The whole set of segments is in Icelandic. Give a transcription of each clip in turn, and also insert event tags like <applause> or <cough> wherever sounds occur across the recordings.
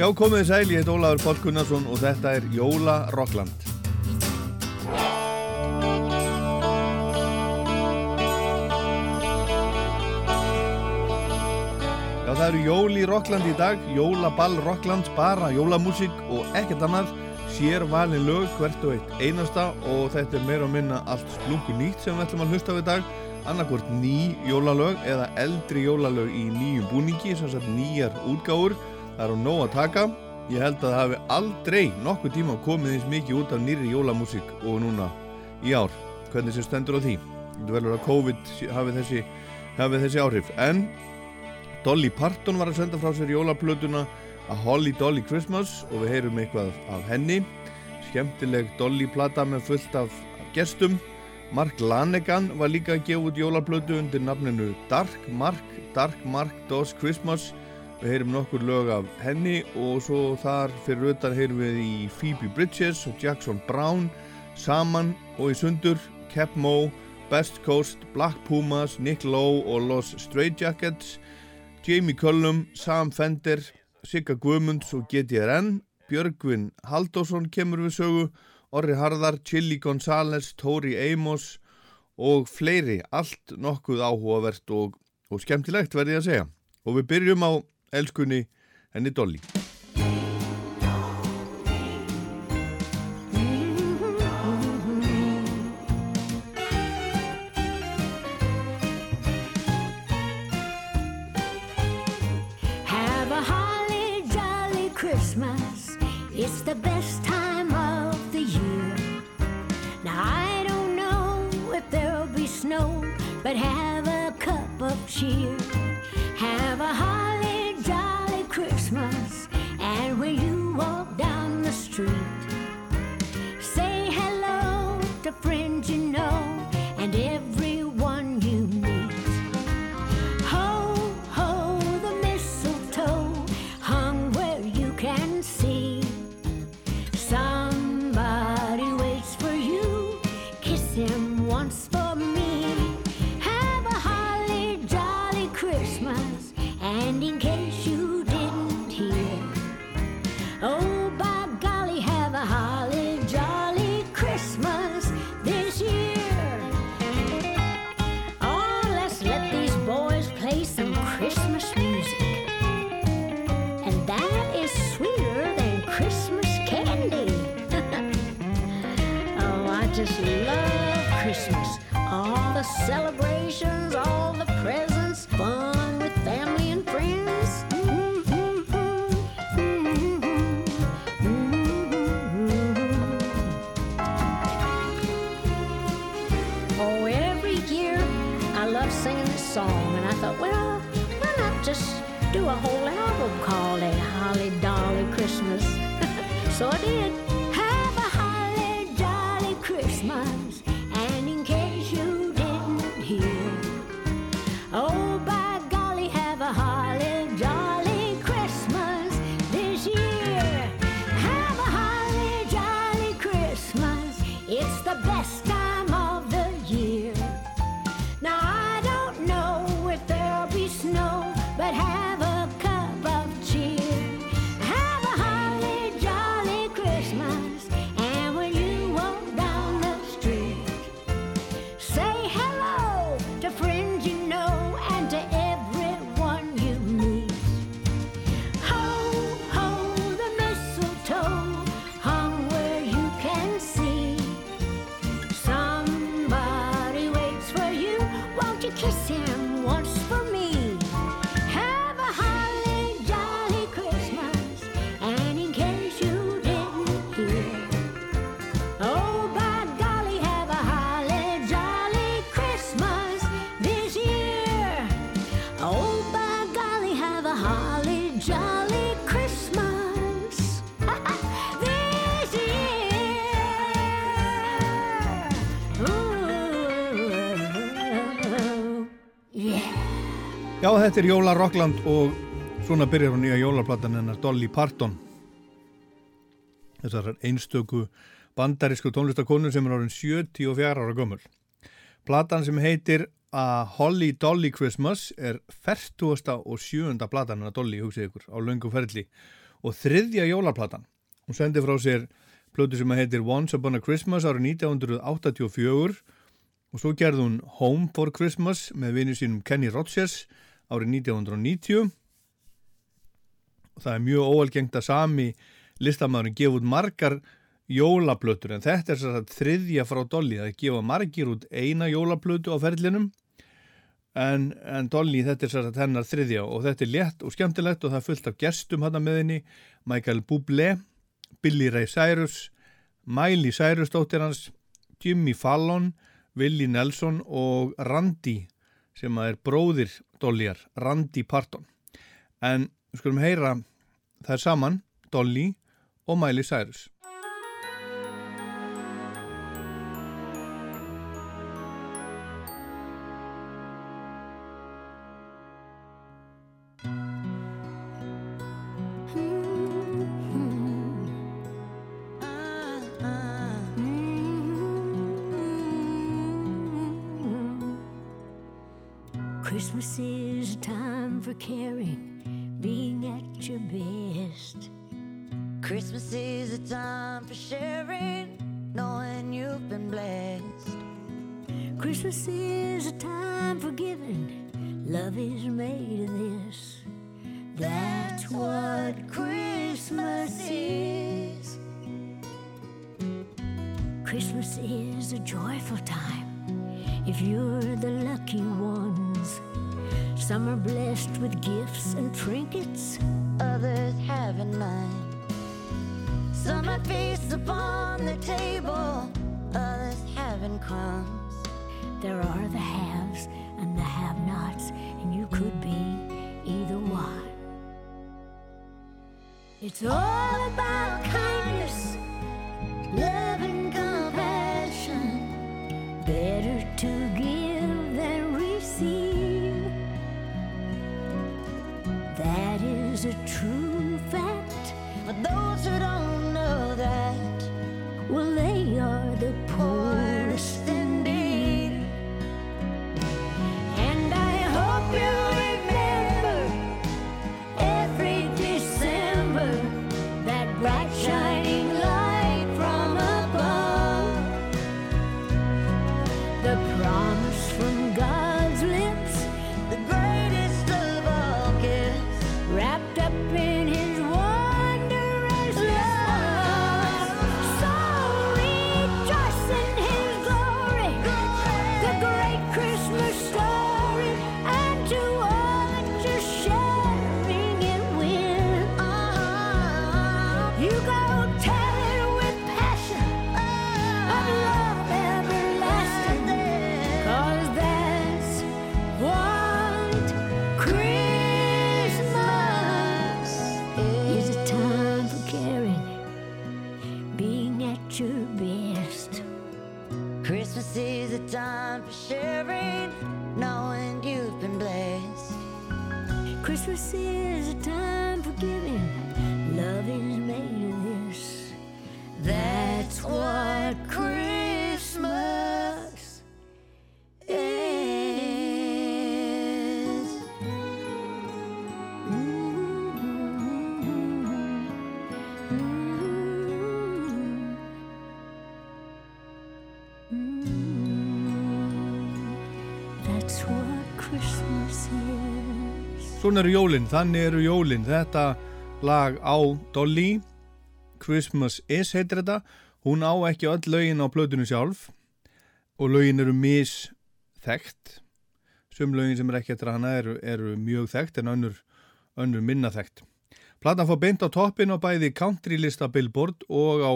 Já, komið sæl, ég heit Ólaður Pál Gunnarsson og þetta er Jóla Rockland. Já, það eru jól í Rockland í dag, jólaball Rockland, bara jólamúsík og ekkert annað, sér valin lög hvert og eitt einasta og þetta er meira að minna allt splungu nýtt sem við ætlum að hlusta á í dag, annarkvört ný jólalög eða eldri jólalög í nýjum búningi, sem sagt nýjar útgáfur, það er á nóg að taka. Ég held að það hafi aldrei nokkuð tíma komið eins mikið út af nýri jólamúsík og núna í ár, hvernig sem stendur á því. Þetta velur að COVID hafi þessi, hafi þessi áhrif, en Dolly Parton var að senda frá sér jólaplötuna A Holly Dolly Christmas og við heyrum eitthvað af henni. Skemmtileg Dolly plata með fullt af gestum. Mark Lanegan var líka að gefa út jólaplötu undir nafninu Dark Mark Dark Mark Does Christmas við heyrum nokkur lög af henni og svo þar fyrir auðvitað heyrum við í Phoebe Bridges og Jackson Brown saman og í sundur Cap Mo, Best Coast, Black Pumas, Nick Lowe og Los Stray Jackets Jamie Cullum, Sam Fender, Sigga Guðmunds og GTRN, Björgvin Haldásson kemur við sögu, Orri Harðar, Chili González, Tóri Amos og fleiri, allt nokkuð áhugavert og, og skemmtilegt verði ég að segja. Og við byrjum á elskunni henni Dolly. Have a holly jolly Christmas. It's the best time of the year. Now I don't know if there'll be snow, but have a cup of cheer. Have a do a whole album called A Holly Dolly Christmas? <laughs> so I did. Já, þetta er Jóla Rockland og svona byrjar hún nýja jólaplatan hennar Dolly Parton. Þessar einstöku bandarísku tónlistakonu sem er orðin 74 ára gömul. Platan sem heitir A Holly Dolly Christmas er 40. og 7. platan hennar Dolly, hugsið ykkur, á löngu ferli og þriðja jólaplatan. Hún sendi frá sér plötu sem heitir Once Upon a Christmas árið 1984 og svo gerði hún Home for Christmas með vinnu sínum Kenny Rogers árið 1990 og það er mjög óalgengt að sami listamæðurinn gefa út margar jólaplötur en þetta er þess að þriðja frá Dolly að gefa margir út eina jólaplötu á ferlinum. En, en Dolly þetta er þess að hennar þriðja og þetta er létt og skemmtilegt og það er fullt af gestum hann með henni. Michael Bublé Billy Ray Cyrus, Miley Cyrus dóttir hans, Jimmy Fallon, Willie Nelson og Randy sem er bróðir Dollyar, Randy Parton. En við skulum heyra þær saman, Dolly og Miley Cyrus. Christmas is a joyful time if you're the lucky ones. Some are blessed with gifts and trinkets, Others having none. Some have feasts upon the table, others having crumbs. there are the haves and the have nots, and you could be either one. It's all about kindness, a true Svona eru jólinn, þannig eru jólinn. Þetta lag á Dolly, Christmas Is heitir þetta. Hún á ekki öll lögin á plötunum sjálf og lögin eru misþekkt. Sum lögin sem er ekki eftir hana eru, eru mjög þekkt en önnur, önnur minna þekkt. Platan fór beint á toppin á bæði countrylista Billboard og á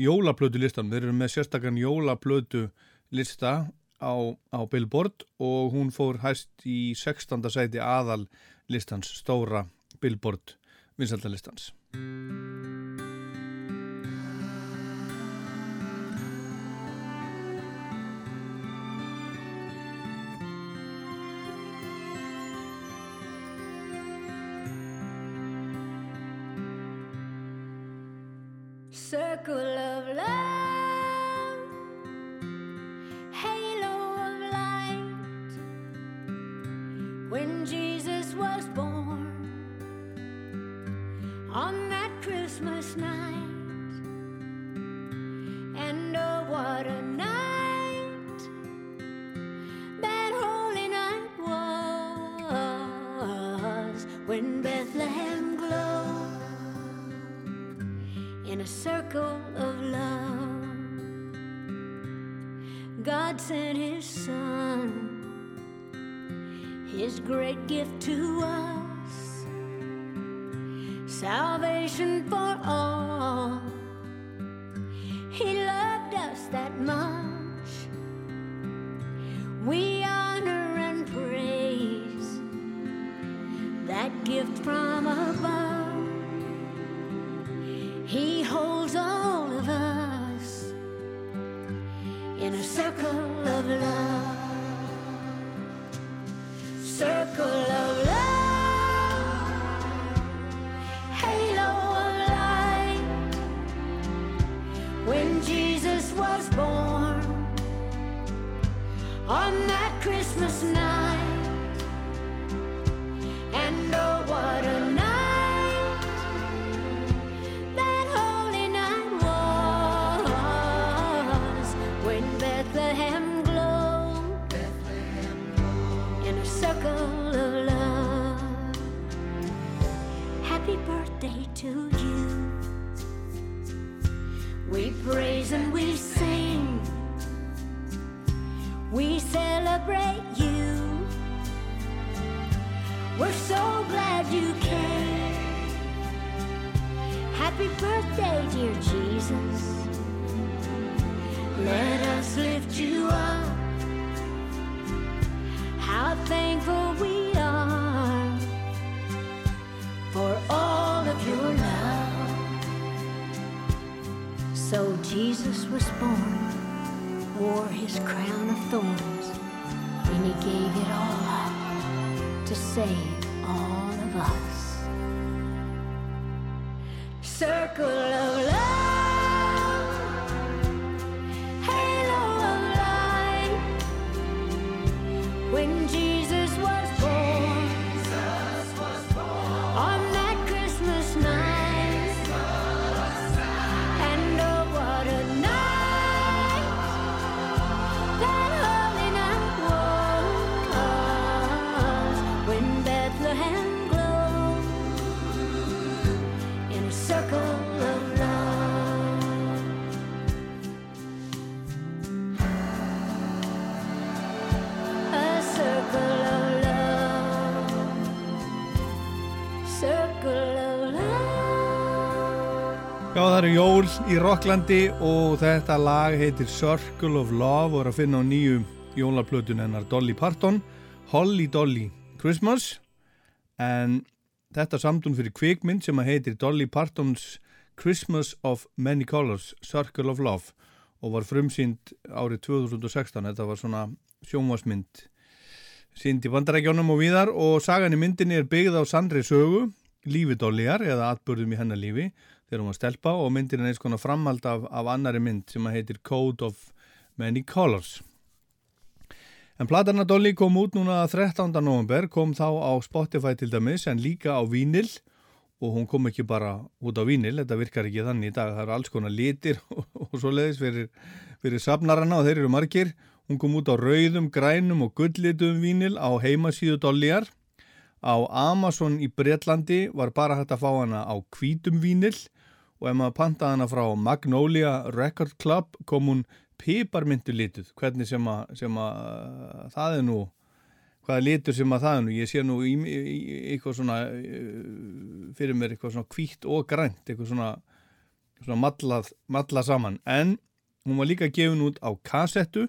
jólaplötu listan. Þeir eru með sérstakann jólaplötu lista á, á Billboard og hún fór hæst í 16. sæti aðal listans, stóra Billboard vinsaldalistans. Circle of love, halo of light. When God sent his son, his great gift to us, salvation for í Rocklandi og þetta lag heitir Circle of Love og er að finna á nýju jólaplötun hennar Dolly Parton Holly Dolly Christmas. En þetta samtun fyrir kvikmynd sem að heitir Dolly Partons Christmas of Many Colors Circle of Love og var frumsýnd árið 2016 þetta var svona sjónvasmynd sínd í bandarækjónum og víðar og sagan í myndinni er byggð á sandri sögu lífi Dollyar eða atbörðum í hennar lífi þegar hún var stelpa og myndin er eins konar framhald af, af annari mynd sem að heitir Code of Many Colors En platarna Dolly kom út núna 13. november, kom þá á Spotify til dæmis en líka á vínil og hún kom ekki bara út á vínil, þetta virkar ekki þannig í dag, það eru alls konar litir <laughs> og, og svo leiðis fyrir, fyrir safnarana og þeir eru margir. Hún kom út á rauðum, grænum og gullitum vínil á heimasíðu Dollyar. Á Amazon í Breitlandi var bara hægt að fá hana á hvítum vínil og ef maður pantaði hana frá Magnolia Record Club kom hún piparmyndu lituð, hvernig sem að, sem að uh, það er nú, hvaða litur sem að það er nú, ég sé nú í, í, eitthvað svona, uh, fyrir mér eitthvað svona hvítt og grænt, eitthvað svona, svona mallað, mallað saman, en hún var líka gefin út á kassettu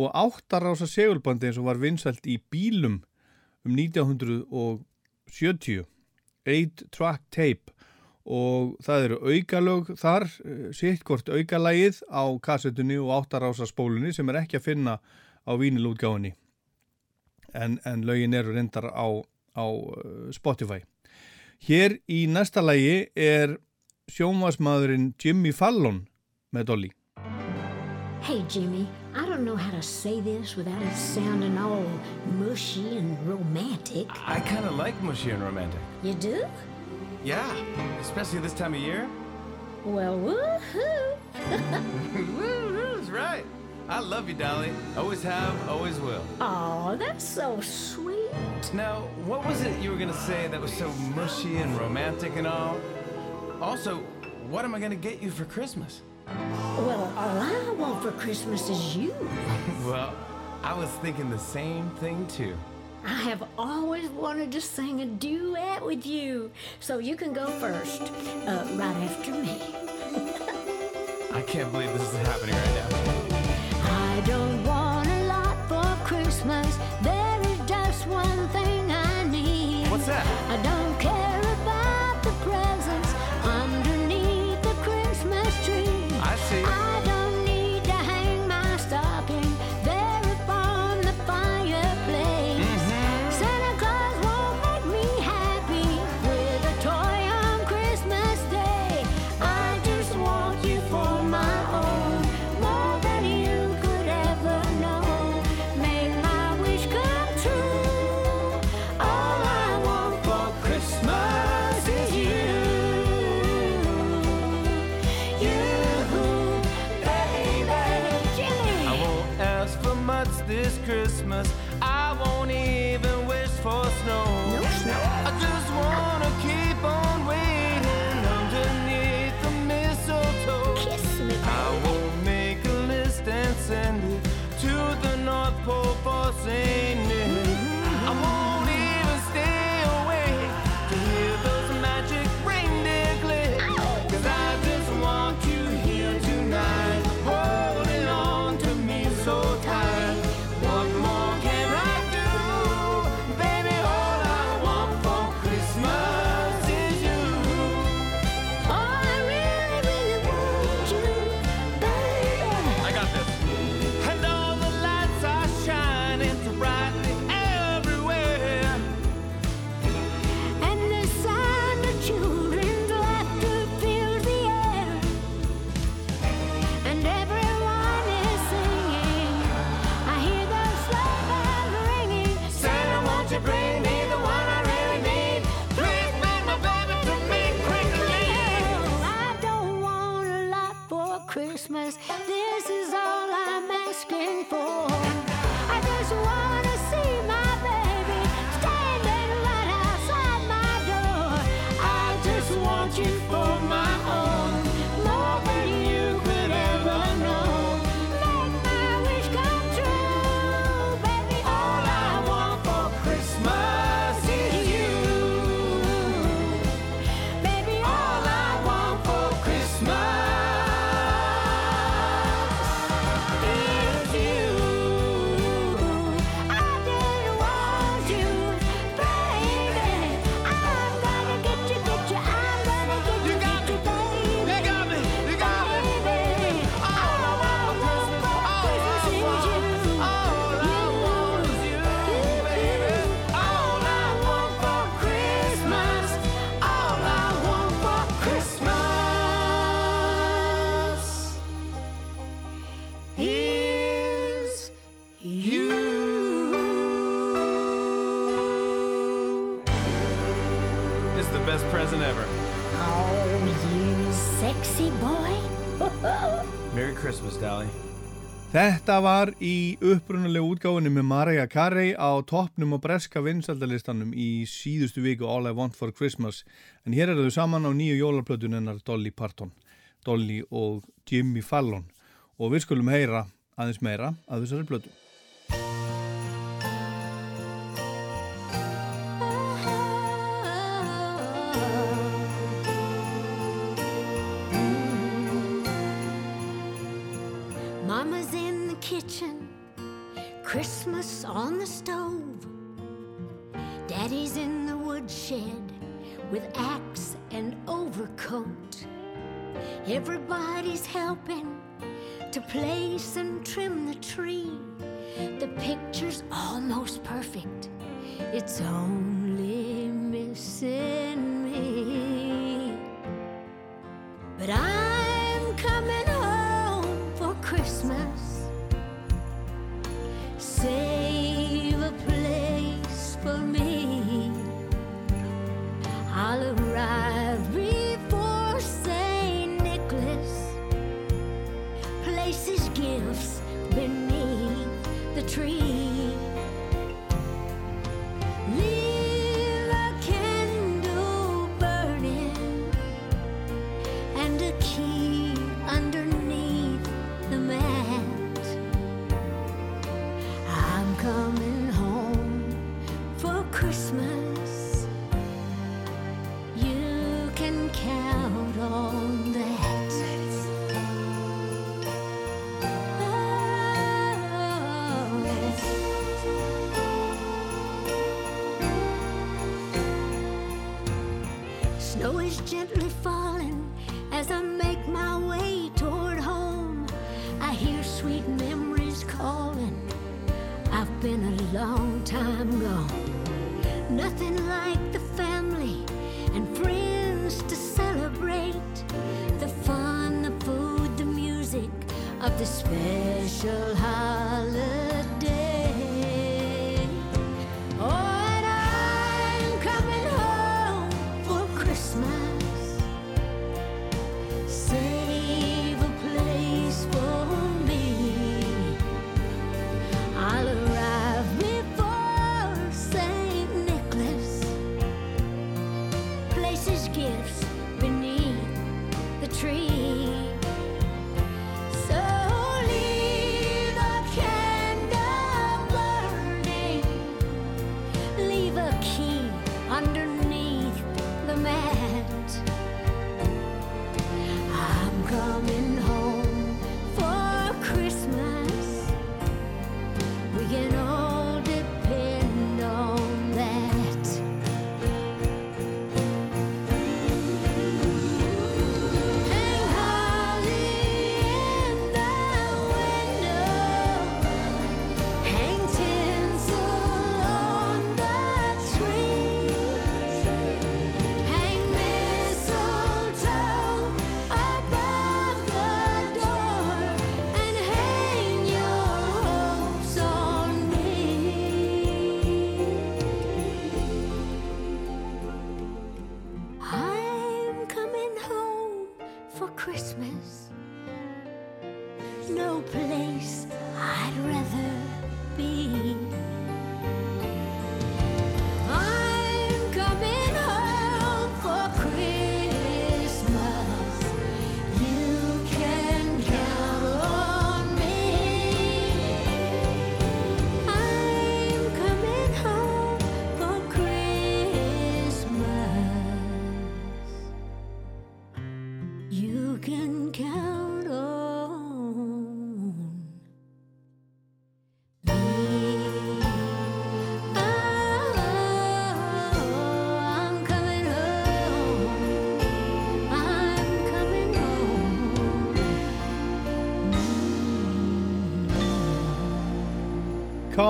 og áttarása segulbandi eins og var vinsælt í bílum um 1970, 8 track tape og það eru aukalög þar, sitt hvort aukalagið á kassetunni og áttarása spólunni sem er ekki að finna á vínilútgáðinni en, en lögin eru reyndar á, á Spotify. Hér í næsta lagi er sjónvasmaðurinn Jimmy Fallon með Dolly. Hey, Jimmy, I don't know how to say this without it sounding all mushy and romantic. I kind of like mushy and romantic. You do? Yeah, especially this time of year. Well, woohoo! <laughs> woohoo's right. I love you, Dolly. Always have, always will. Oh, that's so sweet. Now, what was it you were gonna say that was so mushy and romantic and all? Also, what am I gonna get you for Christmas? Well, all I want for Christmas is you. <laughs> well, I was thinking the same thing too. I have always wanted to sing a duet with you. So you can go first, uh, right after me. <laughs> I can't believe this is happening right now. I don't Þetta var í upprunalegu útgáðinu með Marja Carey á toppnum og breska vinsaldalistanum í síðustu viku All I Want For Christmas. En hér eru þau saman á nýju jólarplötunennar Dolly Parton, Dolly og Jimmy Fallon. Og við skulum heyra aðeins meira að þessari plötu. kitchen, Christmas on the stove. Daddy's in the woodshed with axe and overcoat. Everybody's helping to place and trim the tree. The picture's almost perfect. It's only missing me. But I'm coming home. Gently falling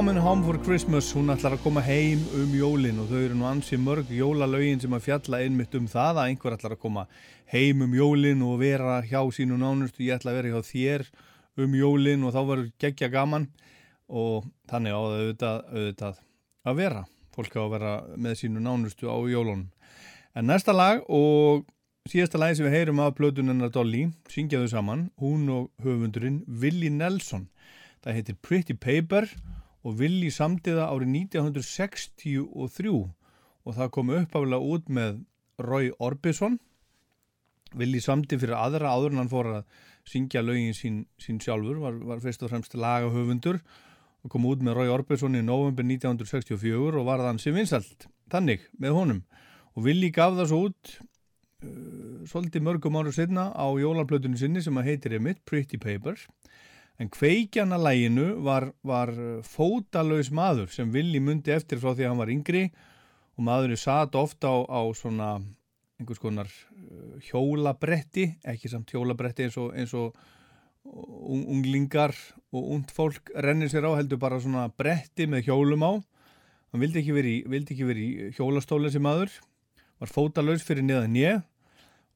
Coming Home for Christmas, hún ætlar að koma heim um jólin og þau eru nú ansi mörg jólalögin sem að fjalla einmitt um það að einhver ætlar að koma heim um jólin og vera hjá sínu nánustu, ég ætla að vera hjá þér um jólin og þá verður geggja gaman. Og þannig á það auðvitað, auðvitað að vera, fólk á að vera með sínu nánustu á jólunum. En næsta lag og síðasta lagi sem við heyrum af plötunennar Dolly, syngjaðu saman, hún og höfundurinn Willi Nelson. Það heitir Pretty Paper. og Willi samtiða árið 1963 og það kom uppaflega út með Roy Orbison. Willi samtið fyrir aðra áður en hann fór að syngja lögin sín, sín sjálfur, var, var fyrst og fremst lagahöfundur og kom út með Roy Orbison í november 1964 og var þann sem vinsalt, þannig með honum. Og Willi gaf það svo út uh, svolítið mörgum ára sinna á jólarplötunni sinni sem að heitir Emmitt, Pretty Paper. En kveikjana læginu var, var fótalaus maður sem Willi myndi eftir frá því að hann var yngri. Og maðurinn satt ofta á, á svona einhvers konar uh, hjólabretti, ekki samt hjólabretti eins og, eins og un- unglingar og und fólk rennir sér á heldur bara svona bretti með hjólum á. Hann vildi ekki verið í, verið í hjólastóla sem maður, var fótalaus fyrir neðan ég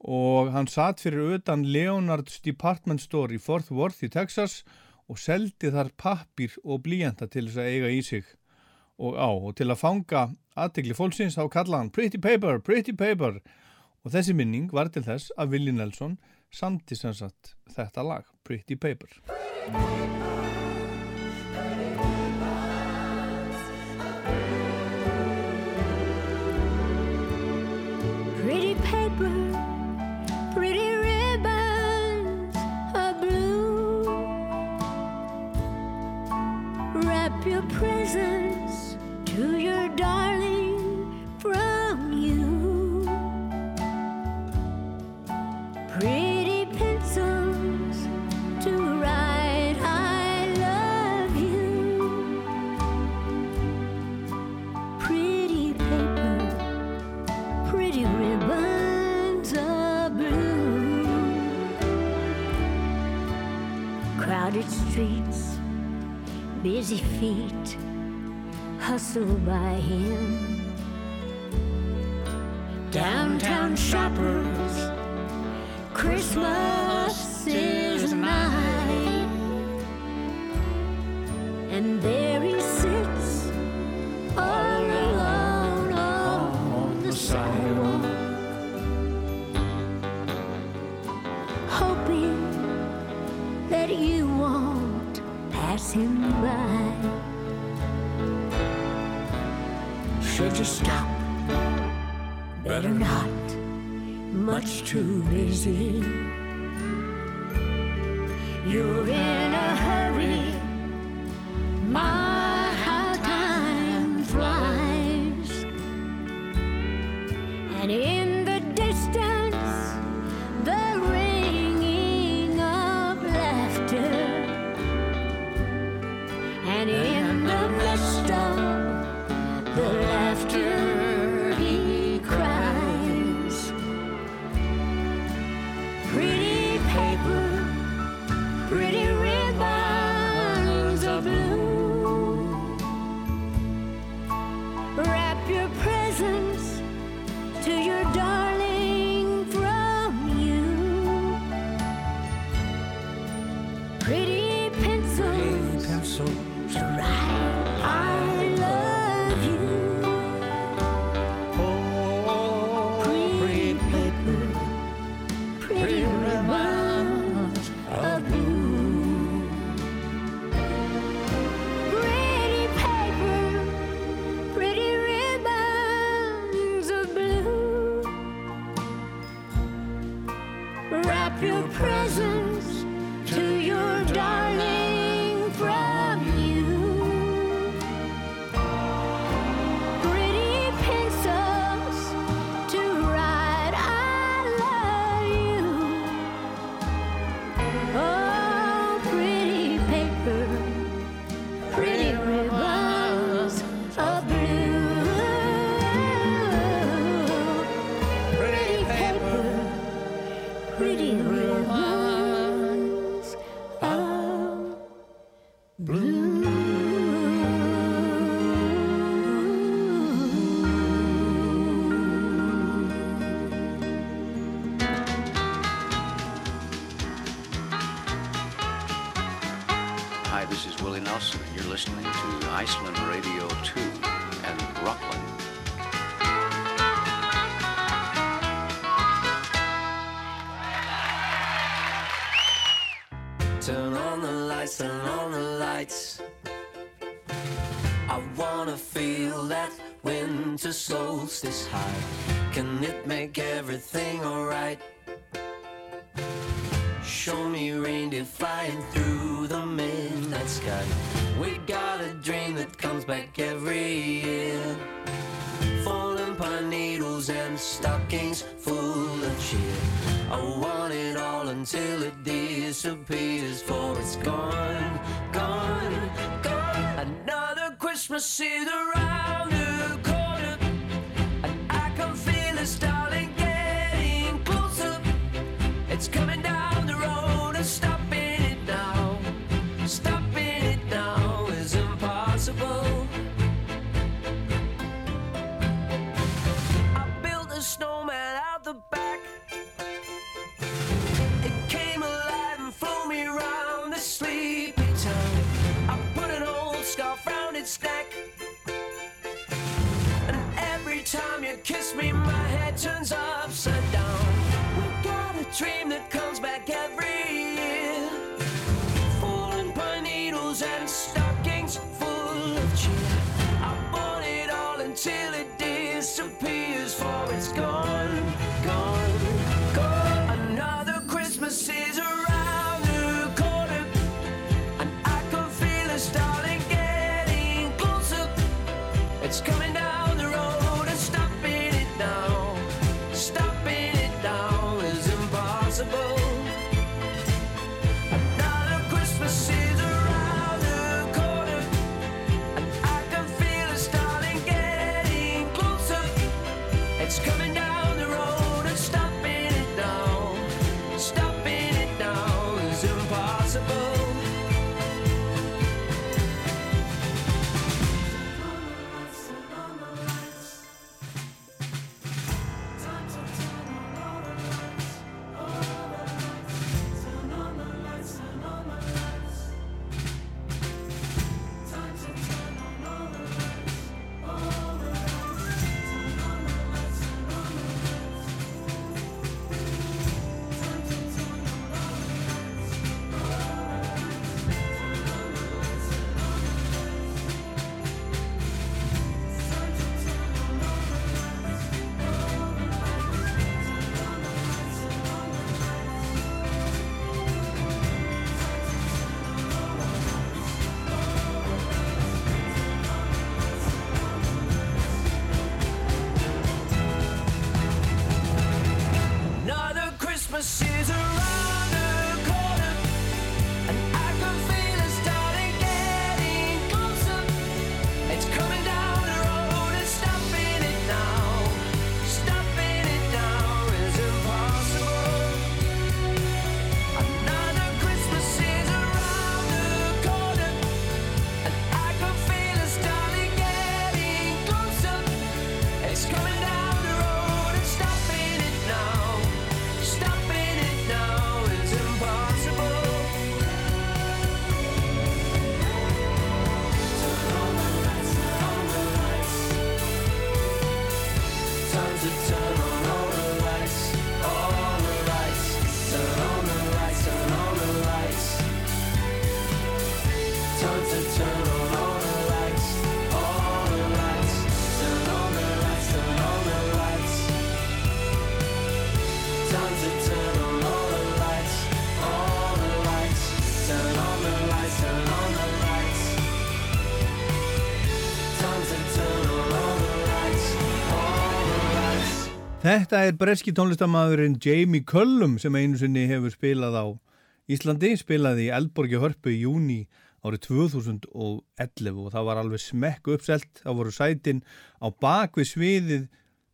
og hann satt fyrir utan Leonard's Department Store í Fort Worth í Texas og seldi þar pappir og blíjanta til þess að eiga í sig. Og á og til að fanga aðtegli fólksins þá kallaði hann Pretty Paper, Pretty Paper. Og þessi minning var til þess að Willi Nelson samti sem sagt þetta lag Pretty Paper. Pretty busy feet hustle by him. Downtown shoppers, Christmas is nigh, and there said stop. Better not, much too busy. You're in a hurry. My see the Þetta er breski tónlistamæðurinn Jamie Cullum sem einu sinni hefur spilað á Íslandi, spilaði í Eldborgi Hörpu í júni árið 2011 og það var alveg smekk uppselt, það voru sætin á bakvið sviðið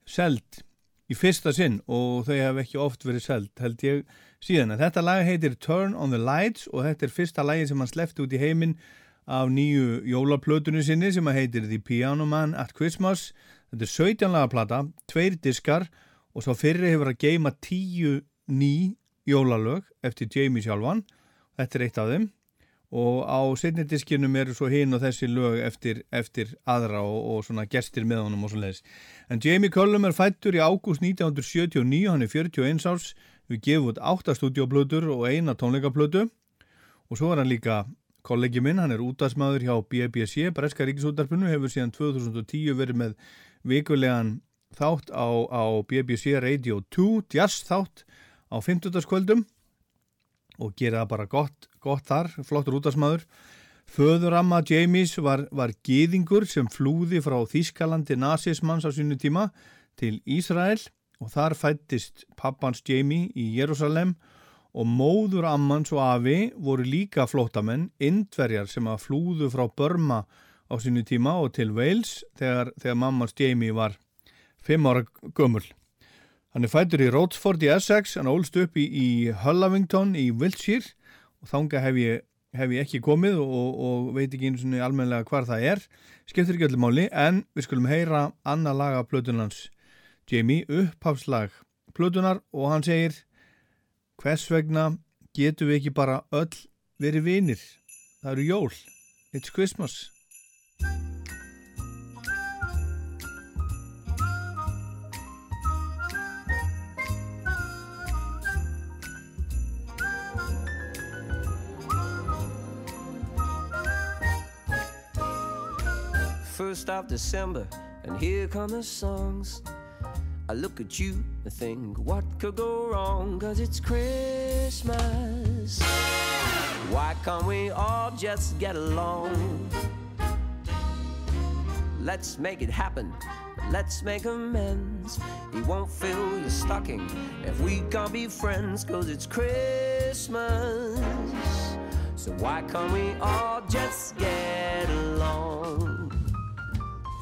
selt í fyrsta sinn og þau hef ekki oft verið selt held ég síðan. Þetta lag heitir Turn on the Lights og þetta er fyrsta lagi sem hann slefti út í heiminn af nýju jólaplötunni sinni sem heitir The Piano Man at Christmas þetta er 17 laga plata, tveir diskar og svo fyrri hefur að geima 10 ný jólalög eftir Jamie sjálfan. Þetta er eitt af þeim. Og á setni diskinum eru svo hinn og þessi lög eftir, eftir aðra og, og svona gestir með honum og svo leiðis en Jamie Cullum er fættur í ágúst 1979, hann er 41 árs. Við gefum út 8 stúdioplötur og eina tónleikaplötu. Og svo er hann líka kollegi minn, hann er útastmaður hjá BBC, Breska Ríkisútarpinu, hefur síðan 2010 verið með vikulegan þátt á, á BBC Radio 2, jazz þátt á 50. kvöldum og gera bara gott, gott þar, flottur útastmaður. Föðuramma Jamies var, var gýðingur sem flúði frá Þískalandi nazismans á sínu tíma til Ísrael og þar fættist pappans Jamie í Jérúsalem og móður ammans og afi voru líka flótamenn, indverjar sem að flúðu frá Burma á sínu tíma og til Wales þegar, þegar mammans Jamie var fimm ára gömul. Hann er fættur í Rochford í Essex, hann ólst upp í, í Hullavington í Wiltshire og þanga hef ég, hef ég ekki komið og, og veit ekki eins og almenlega hvar það er. Skiptir ekki öllu máli en við skulum heyra annað laga plötunans Jamie, upphafslag plötunar og hann segir hvers vegna getum við ekki bara öll verið vinir? Það eru jól. It's Christmas. First of December, and here come the songs. I look at you and think, what could go wrong? Cause it's Christmas. Why can't we all just get along? Let's make it happen. Let's make amends. He won't fill your stocking if we can't be friends, cause it's Christmas. So why can't we all just get?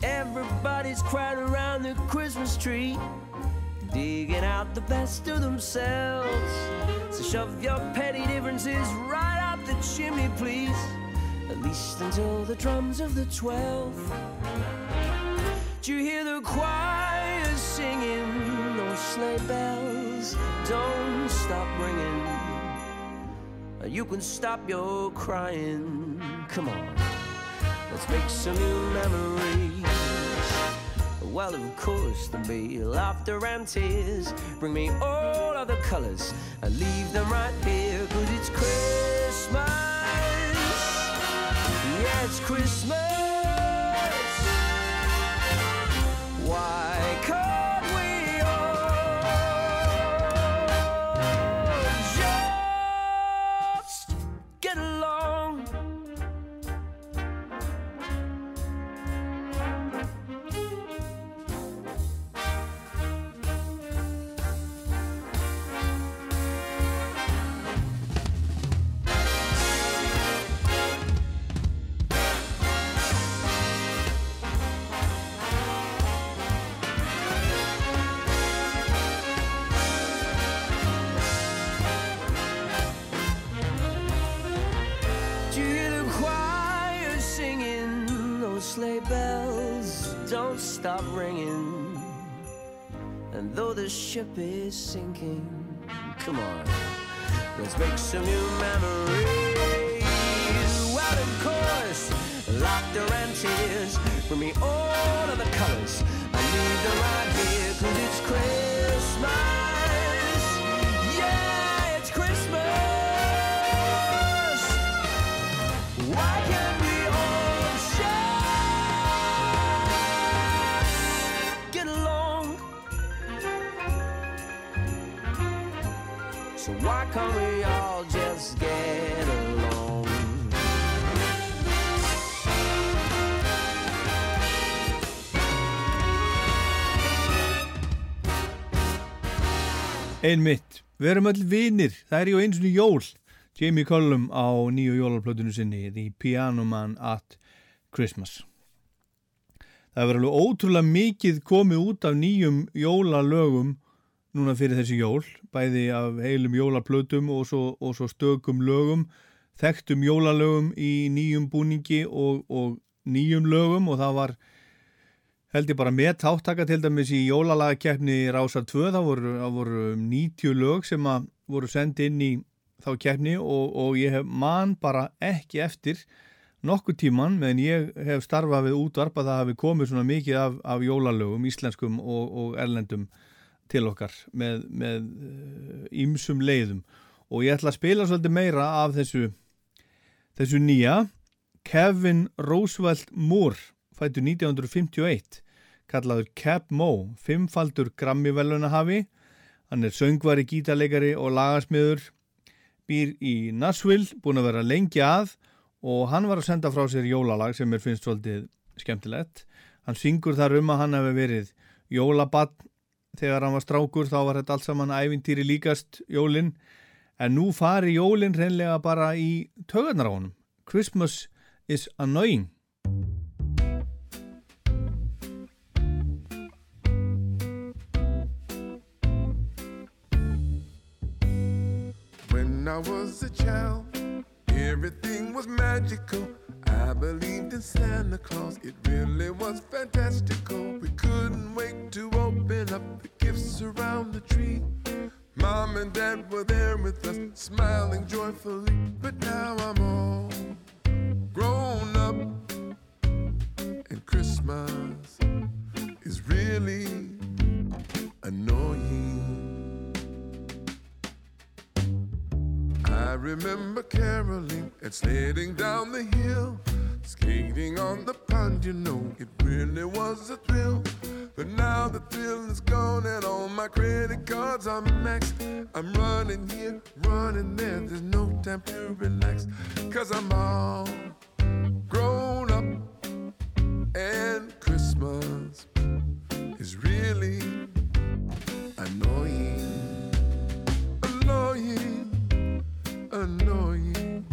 Everybody's crowded around the Christmas tree, digging out the best of themselves. So shove your petty differences right up the chimney, please. At least until the drums of the twelfth. Do you hear the choir singing? Those sleigh bells don't stop ringing. You can stop your crying. Come on. Let's make some new memories. Well, of course, there'll be laughter and tears. Bring me all of the colors and leave them right here. Cause it's Christmas. Yeah, it's Christmas. Stop ringing. And though the ship is sinking, come on, let's make some new memories. Well, of course, laughter and tears. Bring me all of the colors. I need them right here, cause it's Why Einmitt, við erum öll vinir, það er ju eins og jól. Jamie Cullum á nýju jólarplötunu sinni, The Piano Man at Christmas. Það hefur alveg ótrúlega mikið komið út af nýjum jólalögum núna fyrir þessi jól, bæði af heilum jólarplötum og og svo stökum lögum, þekktum jólalögum í nýjum búningi og, og nýjum lögum og það var held ég bara með táttaka til dæmis í jólalagakeppni Rásar 2 þá voru, voru 90 lög sem að voru sendið inn í þá keppni og, og ég hef man bara ekki eftir nokkuð tíman meðan ég hef starfað við útvarp að það hafi komið svona mikið af, af jólalögum, íslenskum og, og erlendum til okkar með, með ímsum leiðum. Og ég ætla að spila svolítið meira af þessu þessu nýja. Kevin Roosevelt Moore fættu 1951 kallaður Cap Mo fimmfaldur Grammy velunahafi hann er söngvari, gítarleikari og lagasmiður býr í Nashville, búin að vera lengi að og hann var að senda frá sér jólalag sem er finnst svolítið skemmtilegt. Hann syngur þar um að hann hefði verið jólabann þegar hann var strákur þá var þetta allt saman ævintýri líkast jólinn en nú fari jólinn reynlega bara í tögarnar á honum. Christmas is annoying When I was a child, everything was magical. I believed in Santa Claus, it really was fantastical. We couldn't wait to open up the gifts around the tree. Mom and Dad were there with us, smiling joyfully. But now I'm all grown up, and Christmas is really remember caroling and sledding down the hill, skating on the pond, you know, it really was a thrill. But now the thrill is gone and all my credit cards are maxed. I'm running here, running there, there's no time to relax. Cause I'm all grown up and Christmas is really Annoying.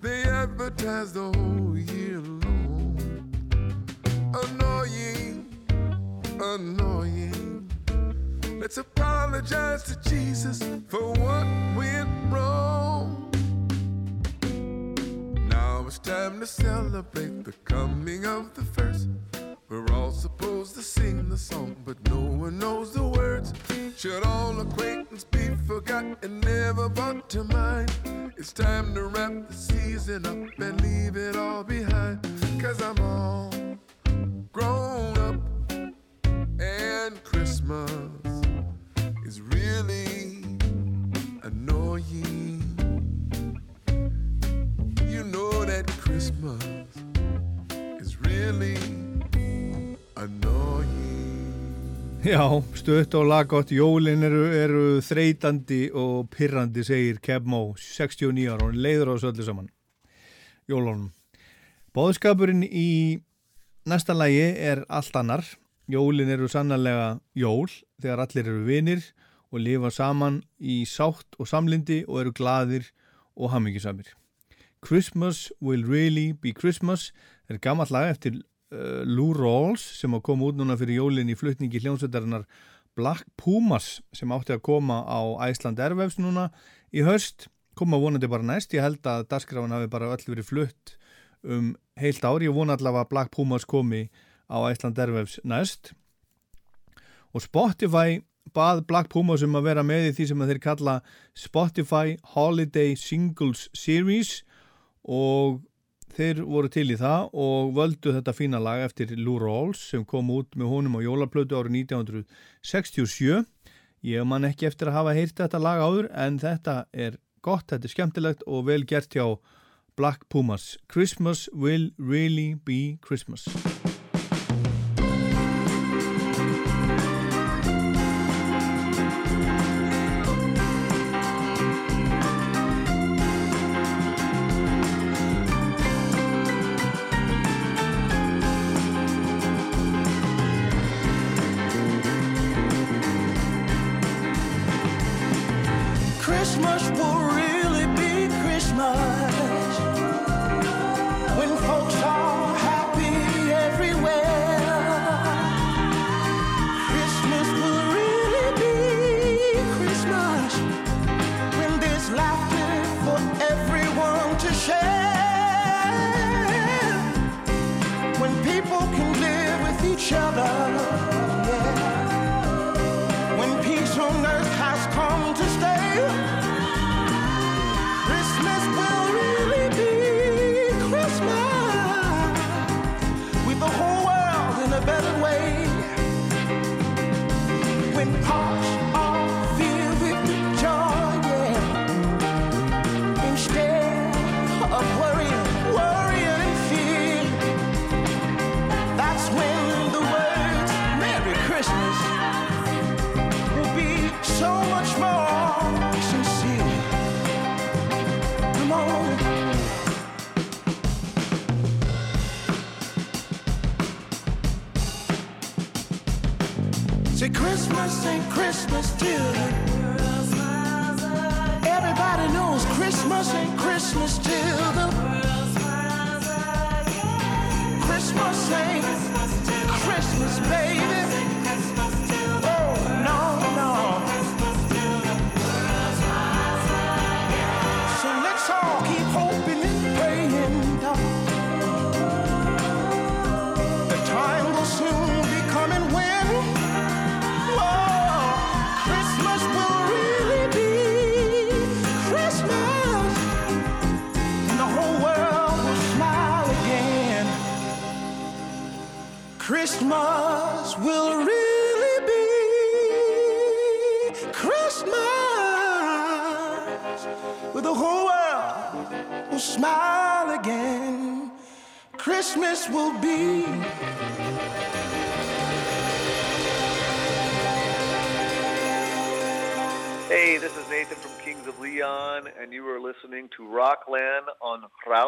They advertise the whole year long. Annoying, annoying. Let's apologize to Jesus for what went wrong. Now it's time to celebrate the coming of the first. We're all supposed to sing the song, but no one knows the words. Should all acquaintance be forgot and never brought to mind? It's time to wrap the season up and leave it all behind. Cause I'm all grown up and Christmas is really annoying. You know that Christmas is really annoying. Já, stutt og laggott, jólin eru, eru þreytandi og pirrandi, segir Kev Mo, 69 ára, hún leiður á þessu öllu saman, jólunum. Bóðskapurinn í næsta lægi er allt annar. Jólin eru sannarlega jól, þegar allir eru vinir og lifa saman í sátt og samlindi og eru gladir og hamingisamir. Christmas will really be Christmas er gammalt lag eftir Lou Rawls sem koma út núna fyrir jólinn í flutningi hljómsveitarinnar Black Pumas sem átti að koma á Æsland Airwaves núna í höst koma vonandi bara næst, ég held að dasgrafan hafi bara öll verið flutt um heilt ár, ég vona allavega að Black Pumas komi á Æsland Airwaves næst. Og Spotify bað Black Pumas um að vera með í því sem þeir kalla Spotify Holiday Singles Series. Og þeir voru til í það og völdu þetta fína lag eftir Lou Rawls sem kom út með honum á jólaplötu árið 1967 ég man ekki eftir að hafa heyrt þetta lag áður en þetta er gott, þetta er skemmtilegt og vel gert hjá Black Pumas. Christmas will really be Christmas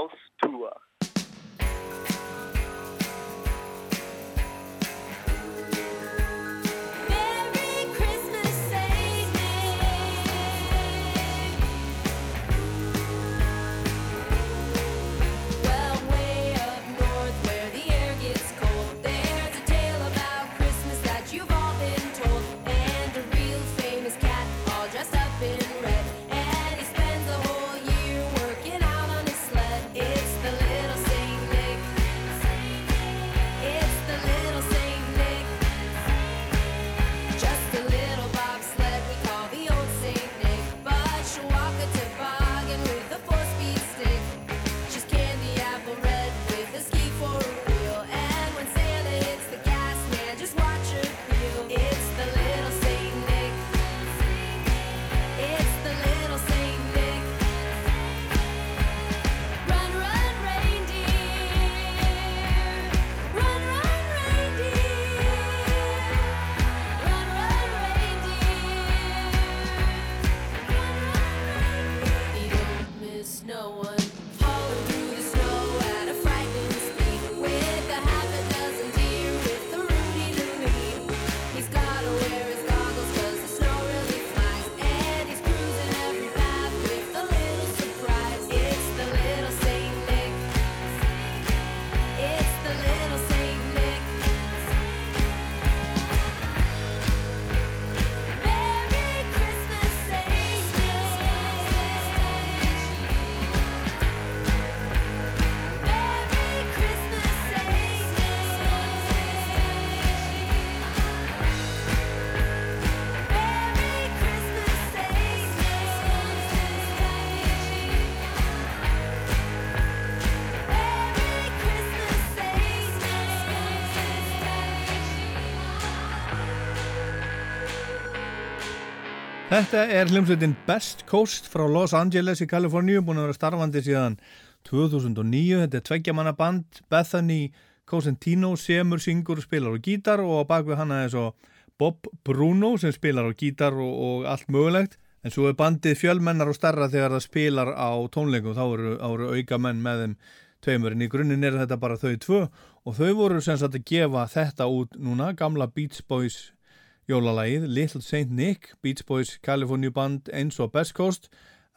house Þetta er hljómsveitin Best Coast frá Los Angeles í Kaliforníu, búin að vera starfandi síðan 2009. Þetta er tveggjamanna band, Bethany Cosentino, semur, syngur, spilar og gítar og bakvið hana er svo Bob Bruno sem spilar og gítar og, og allt mögulegt. En svo er bandið fjölmennar og starra þegar það spilar á tónleikum, þá eru, eru auka menn með þeim tveimur. En í grunninn er þetta bara þau tvö og þau voru sem sagt að gefa þetta út núna, gamla Beach Boys jólalagið Little Saint Nick, Beach Boys California band eins og Best Coast.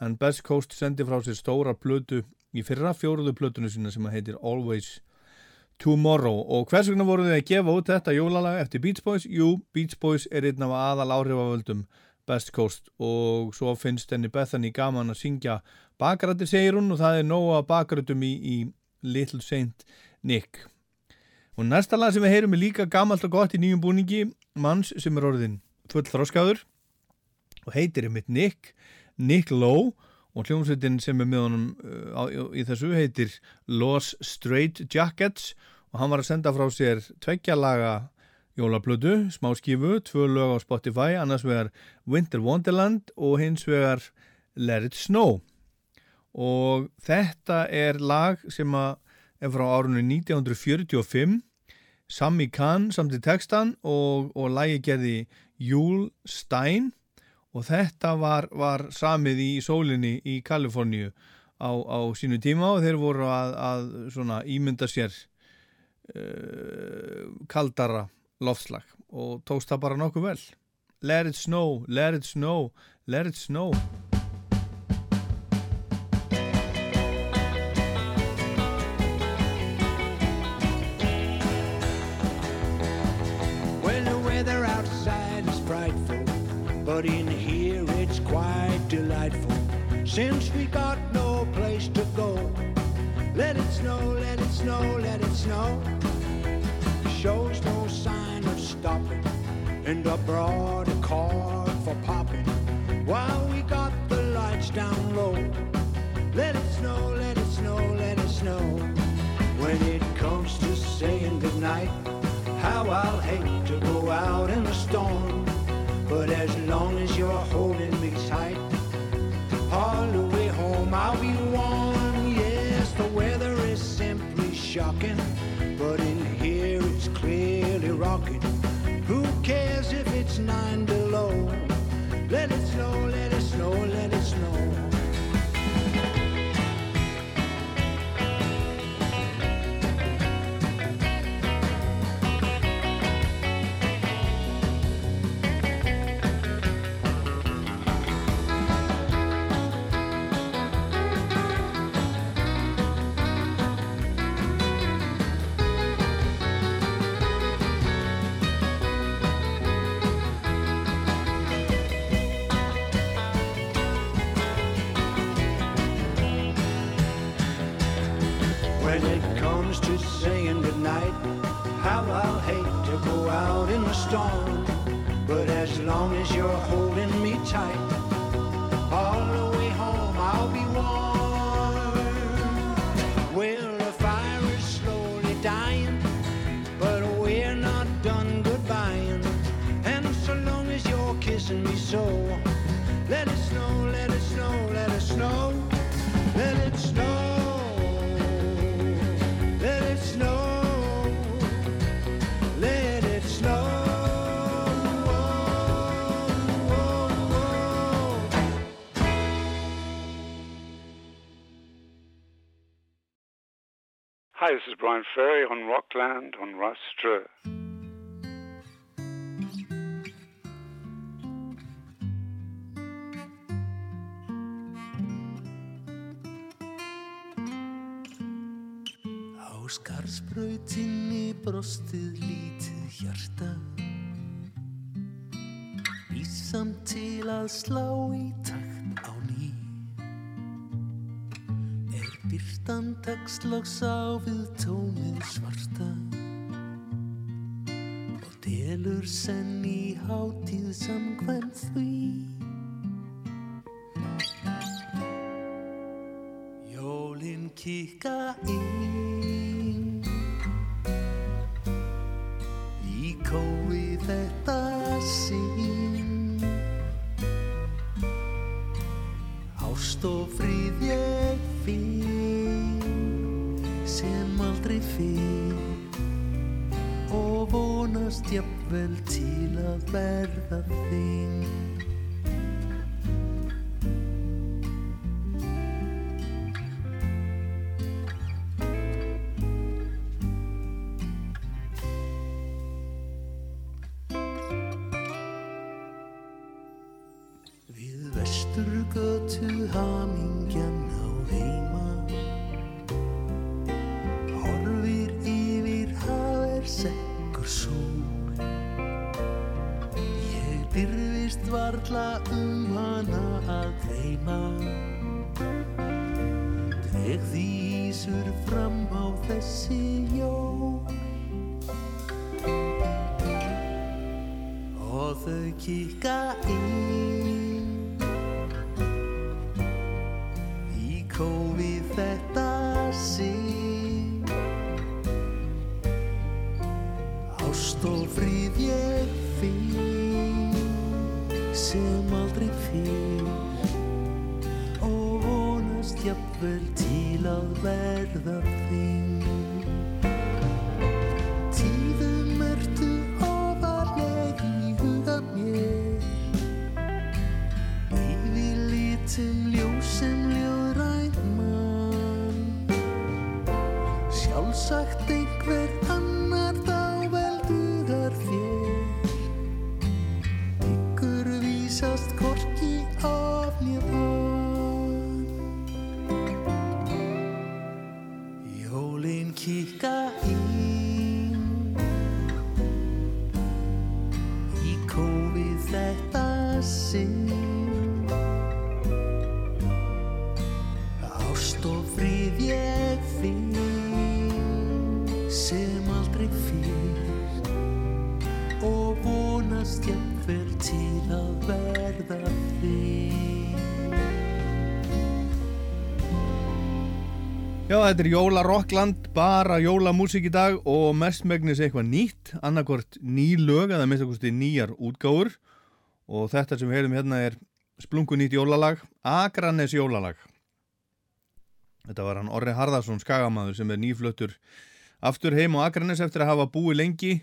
En Best Coast sendi frá sér stóra plötu í fyrra fjóruðu plötunu sína sem heitir Always Tomorrow. Og hvers vegna voru þið að gefa út þetta jólalag eftir Beach Boys? Jú, Beach Boys er einn af aðal áhrifavöldum Best Coast. Og svo finnst henni Bethany gaman að syngja bakrættir segir hún og það er nóga bakrættum í, í Little Saint Nick og næsta lag sem við heyrum er líka gamalt og gott í nýjum búningi manns sem er orðin full þróskaður og heitir einmitt Nick Nick Lowe. Og hljómsveitin sem er með honum uh, í þessu heitir Los Straight Jackets. Og hann var að senda frá sér tveggjalaga jólablödu, smá skifu, tvö lög á Spotify, annars vegar Winter Wonderland og hins vegar Let It Snow. Og þetta er lag sem er frá árunni 1945 Sammy Kahn samt í textan og, og lagi gerði Júl Stein. Og þetta var, var samið í sólinni í Kaliforníu á, á sínu tíma og þeir voru að, að ímynda sér uh, kaldara loftslag og tókst það bara nokkuð vel. Let it snow, let it snow, let it snow Since we got no place to go, let it snow, let it snow, let it snow. Shows no sign of stopping, and I brought a card for Brian Ferry on Rockland on Rastra. Á skarðsbrautinni brostið lítið hjarta Ísamt til að slá í takt byrtan textlags á við tómið svarta Og delur senn í hátíð samkvæmt því. Jólin kikka inn Í kói þetta sinn. Ást og fríð ég finn Sem aldrei fyrr Og vonast jafnvel til að verða þinn varla um hana að dreyma. Dreg því ísur fram á þessi jól. Og þau kikka inn þetta er Jóla Rockland, bara jólamúsík í dag og mestmegnis eitthvað nýtt, annarkvort ný lög eða minnst okkurstu nýjar útgáfur og þetta sem við heyrðum hérna er splungu nýtt jólalag, Akranes jólalag. Þetta var hann Orri Harðarsson, skagamaður sem er nýflöttur aftur heim á Akranes eftir að hafa búið lengi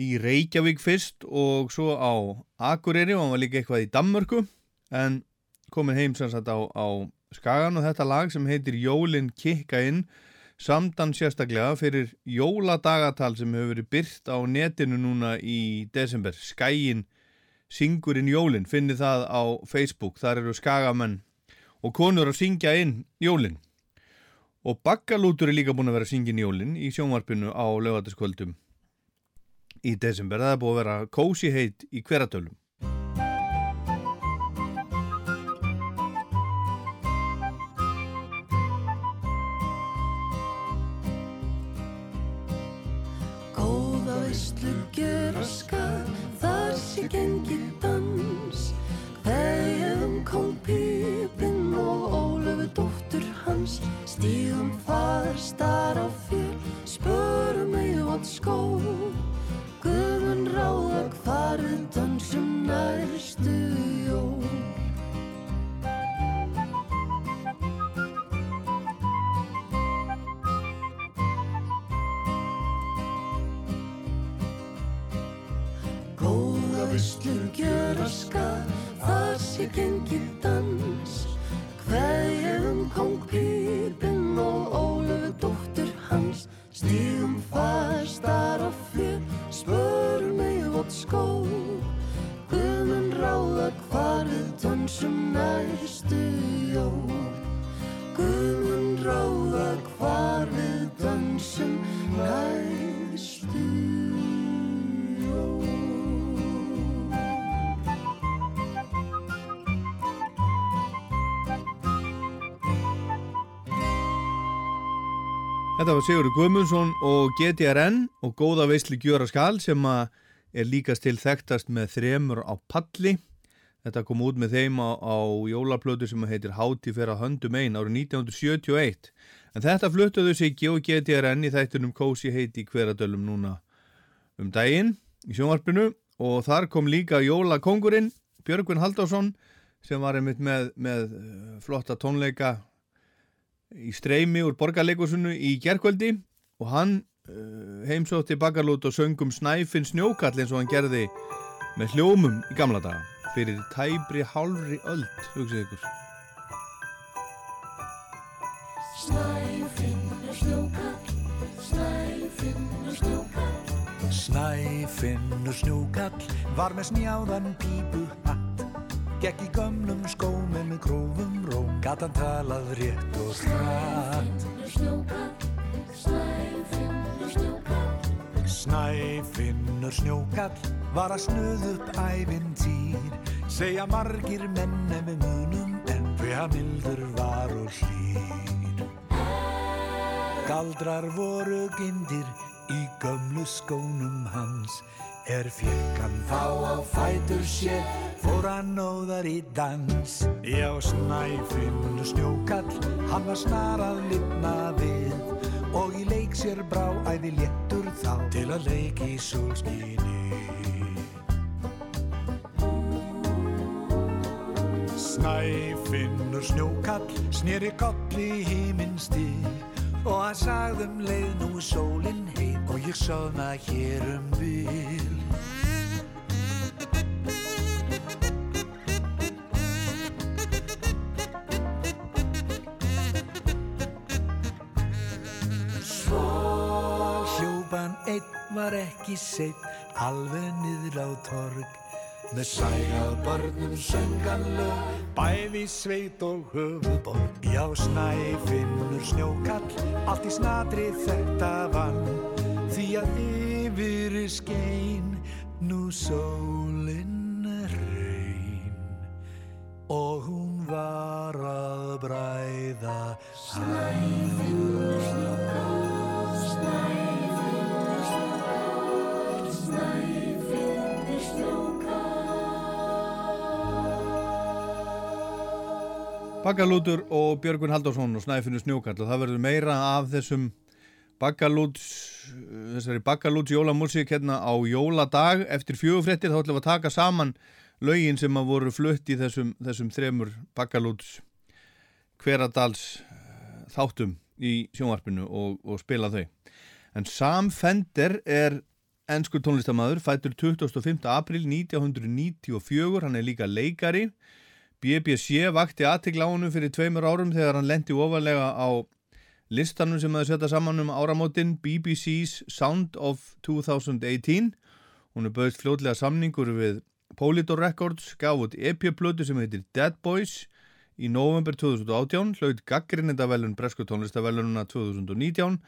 í Reykjavík fyrst og svo á Akureyri og hann var líka eitthvað í Danmörku en komin heim sem sagt á, á Skagan og þetta lag sem heitir Jólin kikka inn samdan sérstaklega fyrir jóladagatal sem hefur verið byrt á netinu núna í desember. Skæin syngurinn Jólin. Finnið það á Facebook. Þar eru skagamenn og konur að syngja inn Jólin. Og Baggalútur er líka búin að vera að syngja inn Jólin í sjónvarpinu á lögatiskvöldum í desember. Það er búin að vera kósi heit í hveratölum gengið dans. Hverjum kom Pípinn og Ólöfu dóttur hans. Stíðum faðar star á fjöl, spörum auðvot skó. Guðmun ráða hvar við dansum nærstu veistlur gjöra skar, þar sé gengið dans. Hverjum kong Pípinn og Ólöfu dóttur Þetta var Sigurður Guðmundsson og GTRN og góða veisli gjöra skal sem er líkast til þekktast með þremur á palli. Þetta kom út með þeim á, á jólaplötu sem heitir Háti fyrir að höndum einn árið 1971. En þetta fluttuðu Siggi og GTRN í þættunum Kósi heiti hveradölum núna um daginn í sjónvarpinu og þar kom líka jólakongurinn Björgvin Haldásson sem var einmitt með, með eh, flotta tónleika í streymi úr borgarleikusinu í gerkvöldi og hann uh, heimsótti bakalút og söngum Snæfinn Snjókall eins og hann gerði með hljómum í gamla daga. Fyrir tæbri hálfri öld, hugsið ykkur. Snæfinnur snjókall, snæfinnur snjókall. Snæfinnur snjókall var með snjáðan pípu hatt Gekk í gömlum skómi með grófum róm Gat hann talað rétt og hratt Snæfinnur snjókall var að snuð upp ævintýr Segja margir menn ef við munum en hver hann mildur var og hlýr. Galdrar voru gindir í gömlu skónum hans Er fekk hann þá á fætur sér, fór hann óðar í dans. Já, snæfinnur snjókall, hann var snarað lifna við. Og í leik sér brá æði léttur þá til að leik í sólskinni Snæfinnur snjókall, sneri kolli í híminn stíl Og hann sagðum leið nú sólinn og ég soðna hér um bil. Svo hljópan einn var ekki seitt alveg niður á torg. Með sægað börnum sönganlög bæði sveit og höfuborg Já snæfinnur snjókall allt í snatri þetta vann því að yfir skein nú sólinn reyn. Og hún var að bræða Snæfinnur snjókall Snæfinnur snjókall Snæfinnur snjókall Baggalútur og Björgun Halldórsson og Snæfinnur Snjókall og það verður meira af þessum Baggalúts þessari Baggalúts jólamúsík hérna á jóladag. Eftir fjögufréttir þá ætlum við að taka saman lögin sem að voru flutt í þessum, þessum þremur Baggalúts hveradals eh, þáttum í sjónvarpinu og, og spila þau. En Sam Fender er ennsku tónlistamæður fættur 25. april 1994 hann er líka leikari. BBC vakti aðtikla á honum fyrir tveimur árum þegar hann lendi ofalega á listanum sem að setja saman um áramótin BBC's Sound of 2018 hún er bauðst fljótlega samningur við Polydor Records gaf út EP-plötu sem heitir Dead Boys í november 2018 hlaut gaggrinnendavelun Bresku tónlistavellununa 2019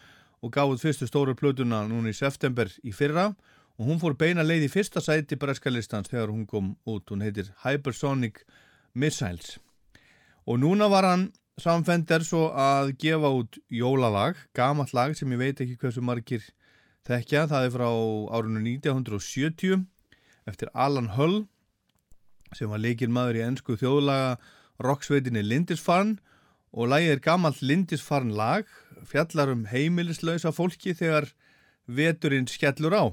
og gaf út fyrstu stóru plötuna núna í september í fyrra. Og hún fór beina leið í fyrsta sæti Breska listans þegar hún kom út. Hún heitir Hypersonic Missiles. Og núna var hann samfender svo að gefa út jólalag, gamalt lag sem ég veit ekki hversu margir þekkja, það er frá árunnu 1970 eftir Alan Hull sem var leikir maður í ennsku þjóðlaga rocksveitinni Lindisfarn og lagið er gamalt Lindisfarn lag fjallar um heimilislausa fólki þegar veturinn skellur á.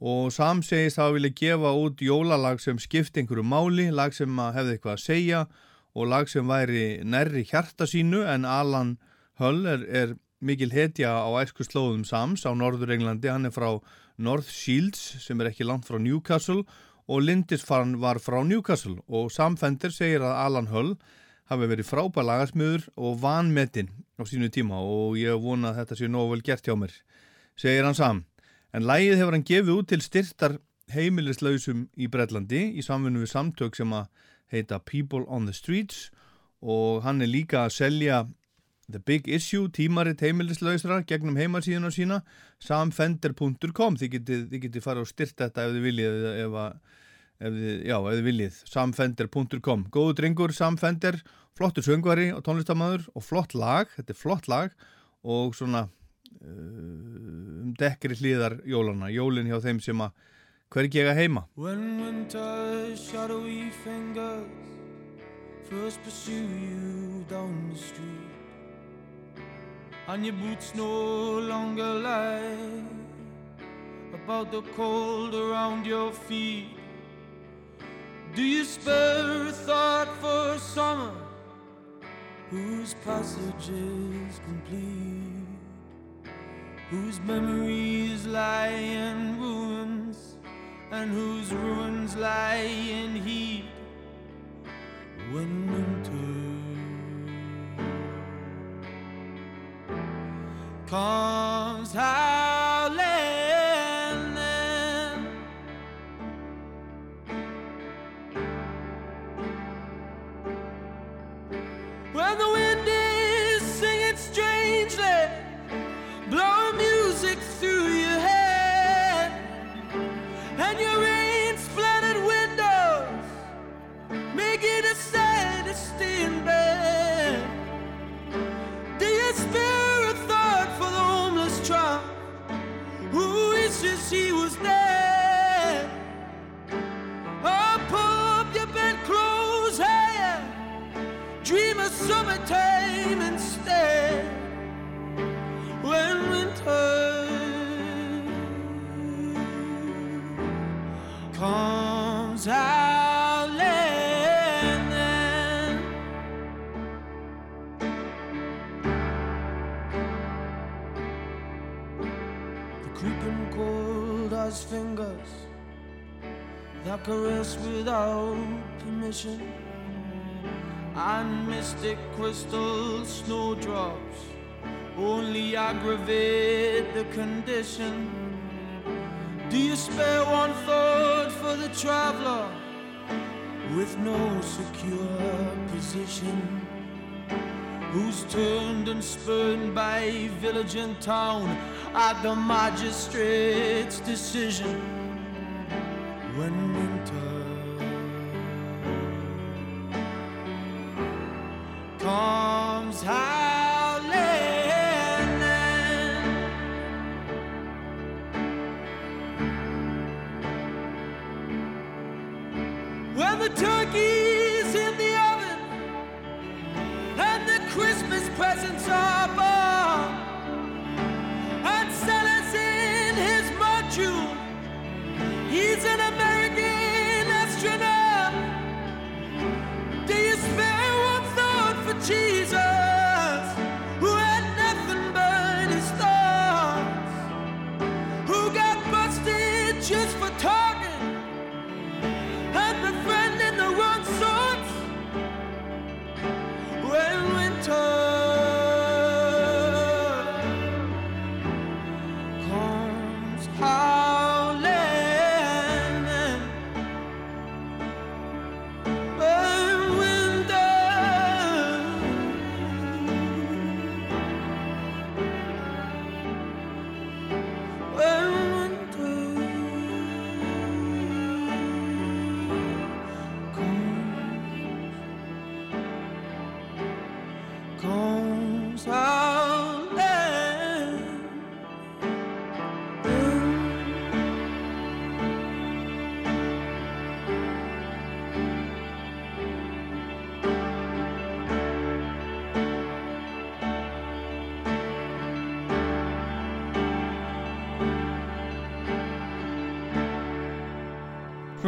Og Sam segist að vilja gefa út jólalag sem skipti einhverju máli, lag sem hefði eitthvað að segja og lag sem væri nærri hjarta sínu en Alan Hull er, er mikil hetja á æsku slóðum Sams á Norður Englandi, hann er frá North Shields sem er ekki langt frá Newcastle og Lindisfarn var frá Newcastle og Sam Fender segir að Alan Hull hafi verið frábær lagasmiður og vanmetinn á sínu tíma og ég vona að þetta sé nógu vel gert hjá mér, segir hann Sam. En lægið hefur hann gefið út til styrtar heimilislausum í Brellandi í samfunnu við samtök sem að heita People on the Streets og hann er líka að selja The Big Issue, tímaritt heimilislausra gegnum heimasíðuna sína samfender.com þið getið, getið fara og styrta þetta ef þið viljið ef, ef já, ef þið viljið. samfender.com góðu drengur, samfender flottur söngvari og tónlistamæður og flott lag, þetta er flott lag og svona um dekkri hlýðar jólana jólin hjá þeim sem að hvergi ega heima When winter's shadowy fingers first pursue you down the street and your boots no longer lie about the cold around your feet. Do you spare a thought for summer whose passage is complete, whose memories lie in ruins, and whose ruins lie in heat when winter comes howling. When the time instead when winter comes out and then the creeping cold as fingers that caress without permission and mystic crystal snowdrops only aggravate the condition. Do you spare one thought for the traveler with no secure position? Who's turned and spurned by village and town at the magistrate's decision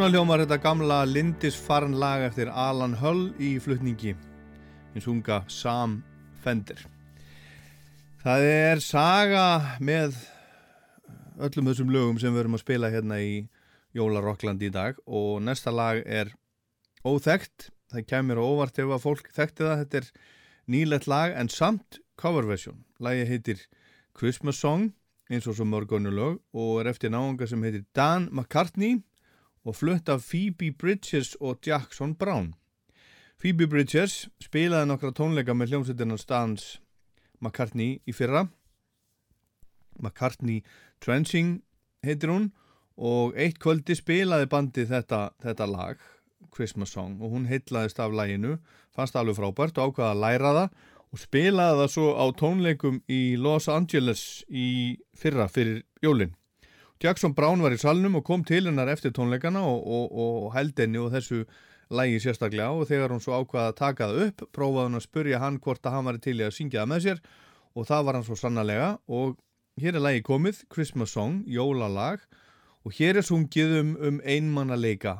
Svona hljómar þetta gamla Lindisfarn lag eftir Alan Hull í flutningi hins unga Sam Fender. Það er saga með öllum þessum lögum sem við erum að spila hérna í Jólarokkland í dag og næsta lag er óþekkt. Það kemur óvart ef að fólk þekkti það. Þetta er nýlegt lag en samt coverversion. Lagi heitir Christmas Song eins og svo mörgónu lög og er eftir náunga sem heitir Dan McCartney og flutt af Phoebe Bridges og Jackson Brown. Phoebe Bridges spilaði nokkra tónleika með hljómsveitinnan Stans McCartney í fyrra. McCartney Trenching heitir hún og eitt kvöldi spilaði bandi þetta, þetta lag, Christmas Song, og hún heitlaðist af læginu, fannst alveg frábært og ákvaða að læra það og spilaði það svo á tónleikum í Los Angeles í fyrra fyrir jólinn. Jackson Brown var í salnum og kom til hennar eftir tónleikana og, og, og held henni og þessu lægi sérstaklega. Og þegar hún svo ákvaða að taka það upp prófaði hún að spurja hann hvort að hann var til í að syngja það með sér. Og það var hann svo sannarlega. Og hér er lægi komið, Christmas Song, jólalag. Og hér er sungið um, um einmanna leika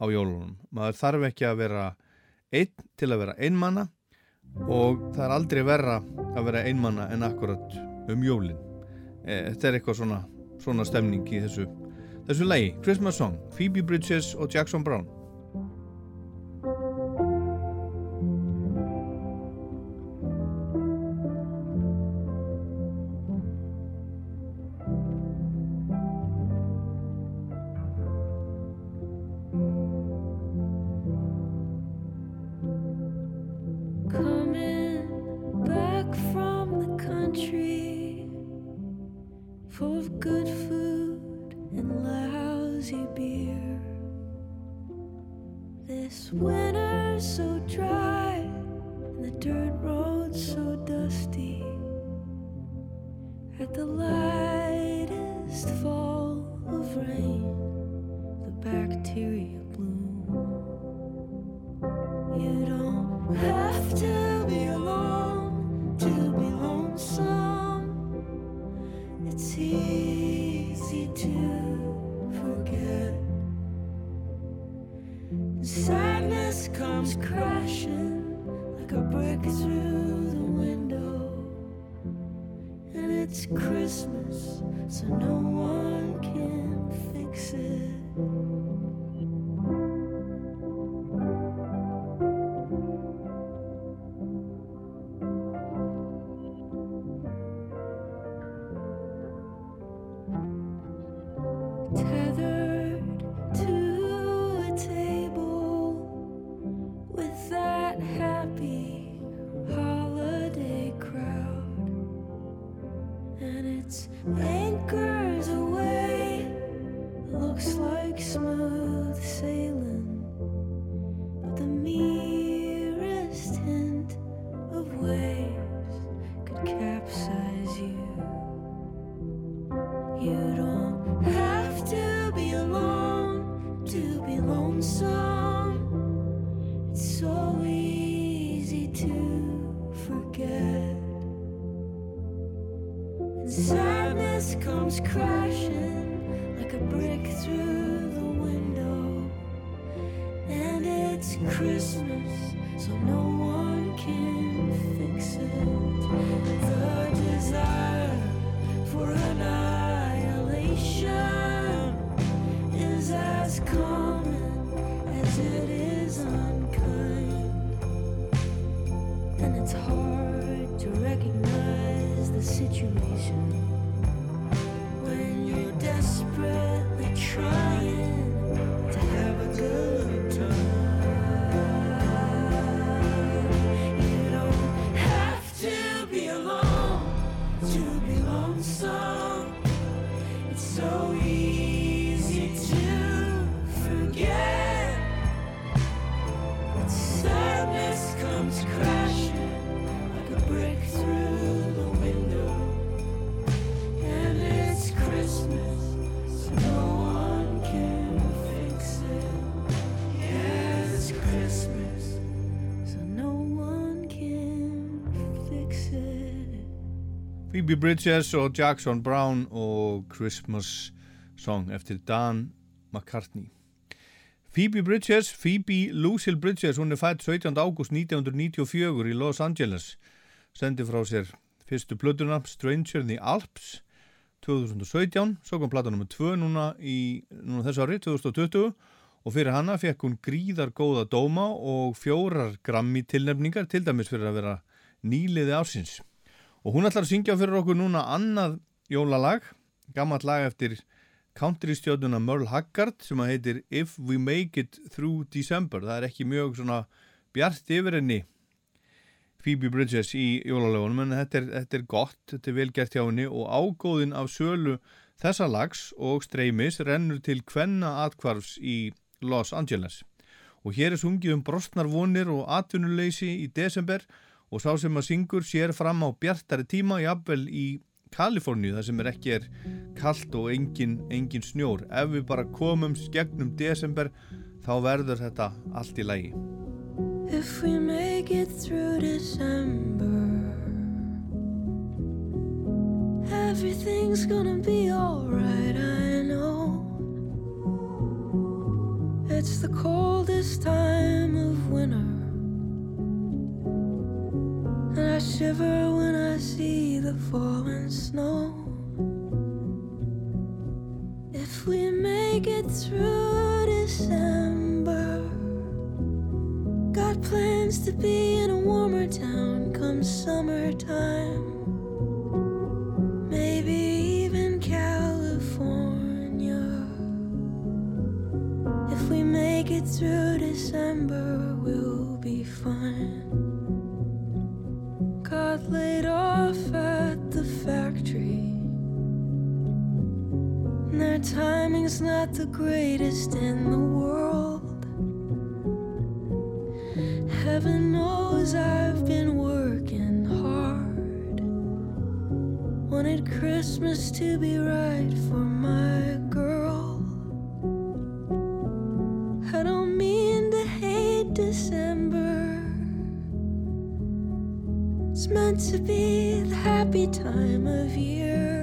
á jólunum. Maður þarf ekki að vera einn til að vera einmanna. Og það er aldrei verra að vera einmanna en akkurat um jólin. E, þetta er eitthvað svona svona stemning í þessu þessu lagi, Christmas Song, Phoebe Bridges og Jackson Brown comes crashing like a brick through the window. And it's Christmas, so no one can fix it. The desire for annihilation Phoebe Bridgers og Jackson Brown og Christmas Song eftir Dan McCartney. Phoebe Bridgers, Phoebe Lucille Bridgers, hún er fætt 17. ágúst 1994 í Los Angeles. Sendi frá sér fyrstu plötuna Stranger in the Alps 2017, svo kom plata nr. 2 núna í núna þessu ári, 2020 og fyrir hana fekk hún gríðar góða dóma og fjórar grammi tilnefningar, til dæmis fyrir að vera nýliði ársins. Og hún ætlar að syngja fyrir okkur núna annað jólalag, gammalt lag eftir countrystjóðuna Merle Haggard sem að heitir If We Make It Through December. Það er ekki mjög svona bjart yfir henni Phoebe Bridges í jólalögunum en þetta er, þetta er gott, þetta er vel gert hjá henni og ágóðin af sölu þessa lags og streymis rennur til kvenna atkvarfs í Los Angeles. Og hér er sungið um brostnar vonir og atvinnuleysi í desember og sá sem að syngur sér fram á bjartari tíma jafnvel í Kaliforníu þar sem er ekki er kallt og engin, engin snjór. Ef við bara komum gegnum desember þá verður þetta allt í lagi. If we make it through December, everything's gonna be alright, I know. It's the coldest time of winter, and I shiver when I see the falling snow. If we make it through December, Got plans to be in a warmer town come summertime. Maybe even California. If we make it through December, we'll be fine. Laid off at the factory. And their timing's not the greatest in the world. Heaven knows I've been working hard. Wanted Christmas to be right for my girl. To be the happy time of year.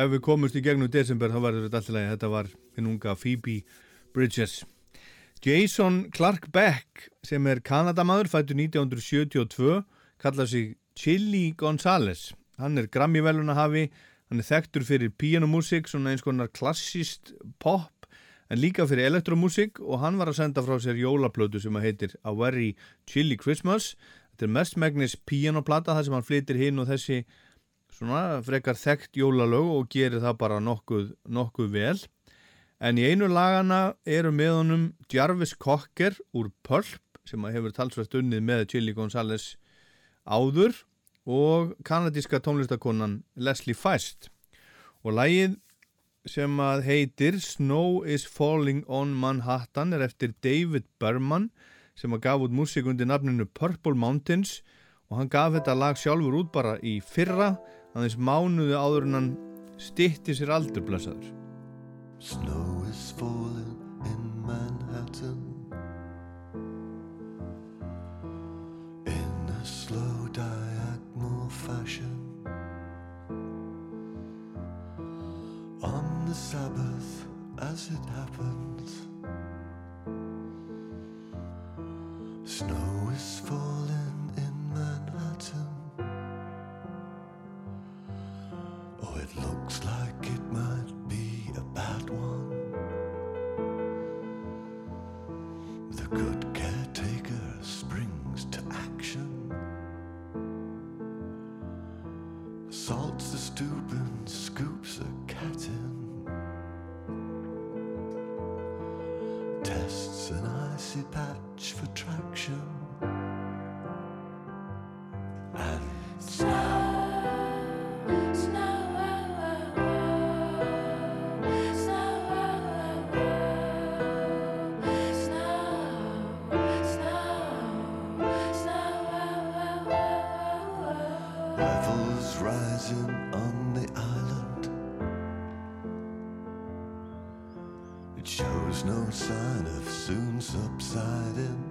Ef við komumst í gegnum desember þá verður þetta alltaf leið. Þetta var hinn unga Phoebe Bridges. Jason Clark Beck sem er Kanadamadur, fættur 1972, kallar sig Chili Gonzales. Hann er Grammy-veluna hafi, hann er þekktur fyrir pianomúsík, svona eins konar klassíst pop, en líka fyrir elektromúsík og hann var að senda frá sér jólaplötu sem að heitir A Very Chilly Christmas. Þetta er mestmægnis pianoplata þar sem hann flytir hinn og þessi svona frekar þekkt jólalög og gerir það bara nokkuð, nokkuð vel. En í einu lagana eru með honum Jarvis Cocker úr Pulp sem hefur talsvægt unnið með Chili Gonzales áður og kanadíska tónlistakonan Leslie Feist. Og lagið sem að heitir Snow is Falling on Manhattan er eftir David Berman sem að gaf út músík undir nafninu Purple Mountains og hann gaf þetta lag sjálfur út bara í fyrra aðeins mánuði áður en hann stitti sér aldur blessaður. Snow is falling in Manhattan in a slow diagonal fashion. On the Sabbath, as it happens, snow is falling no sign of soon subsiding.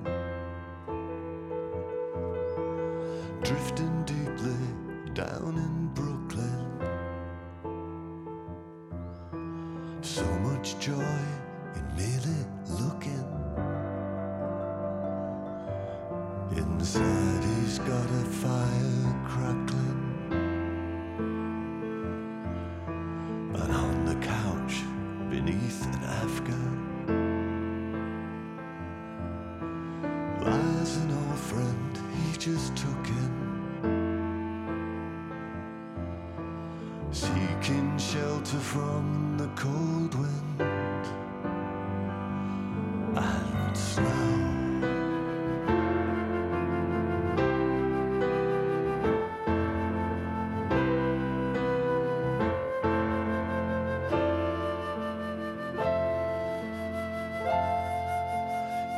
Shelter from the cold wind. And snow.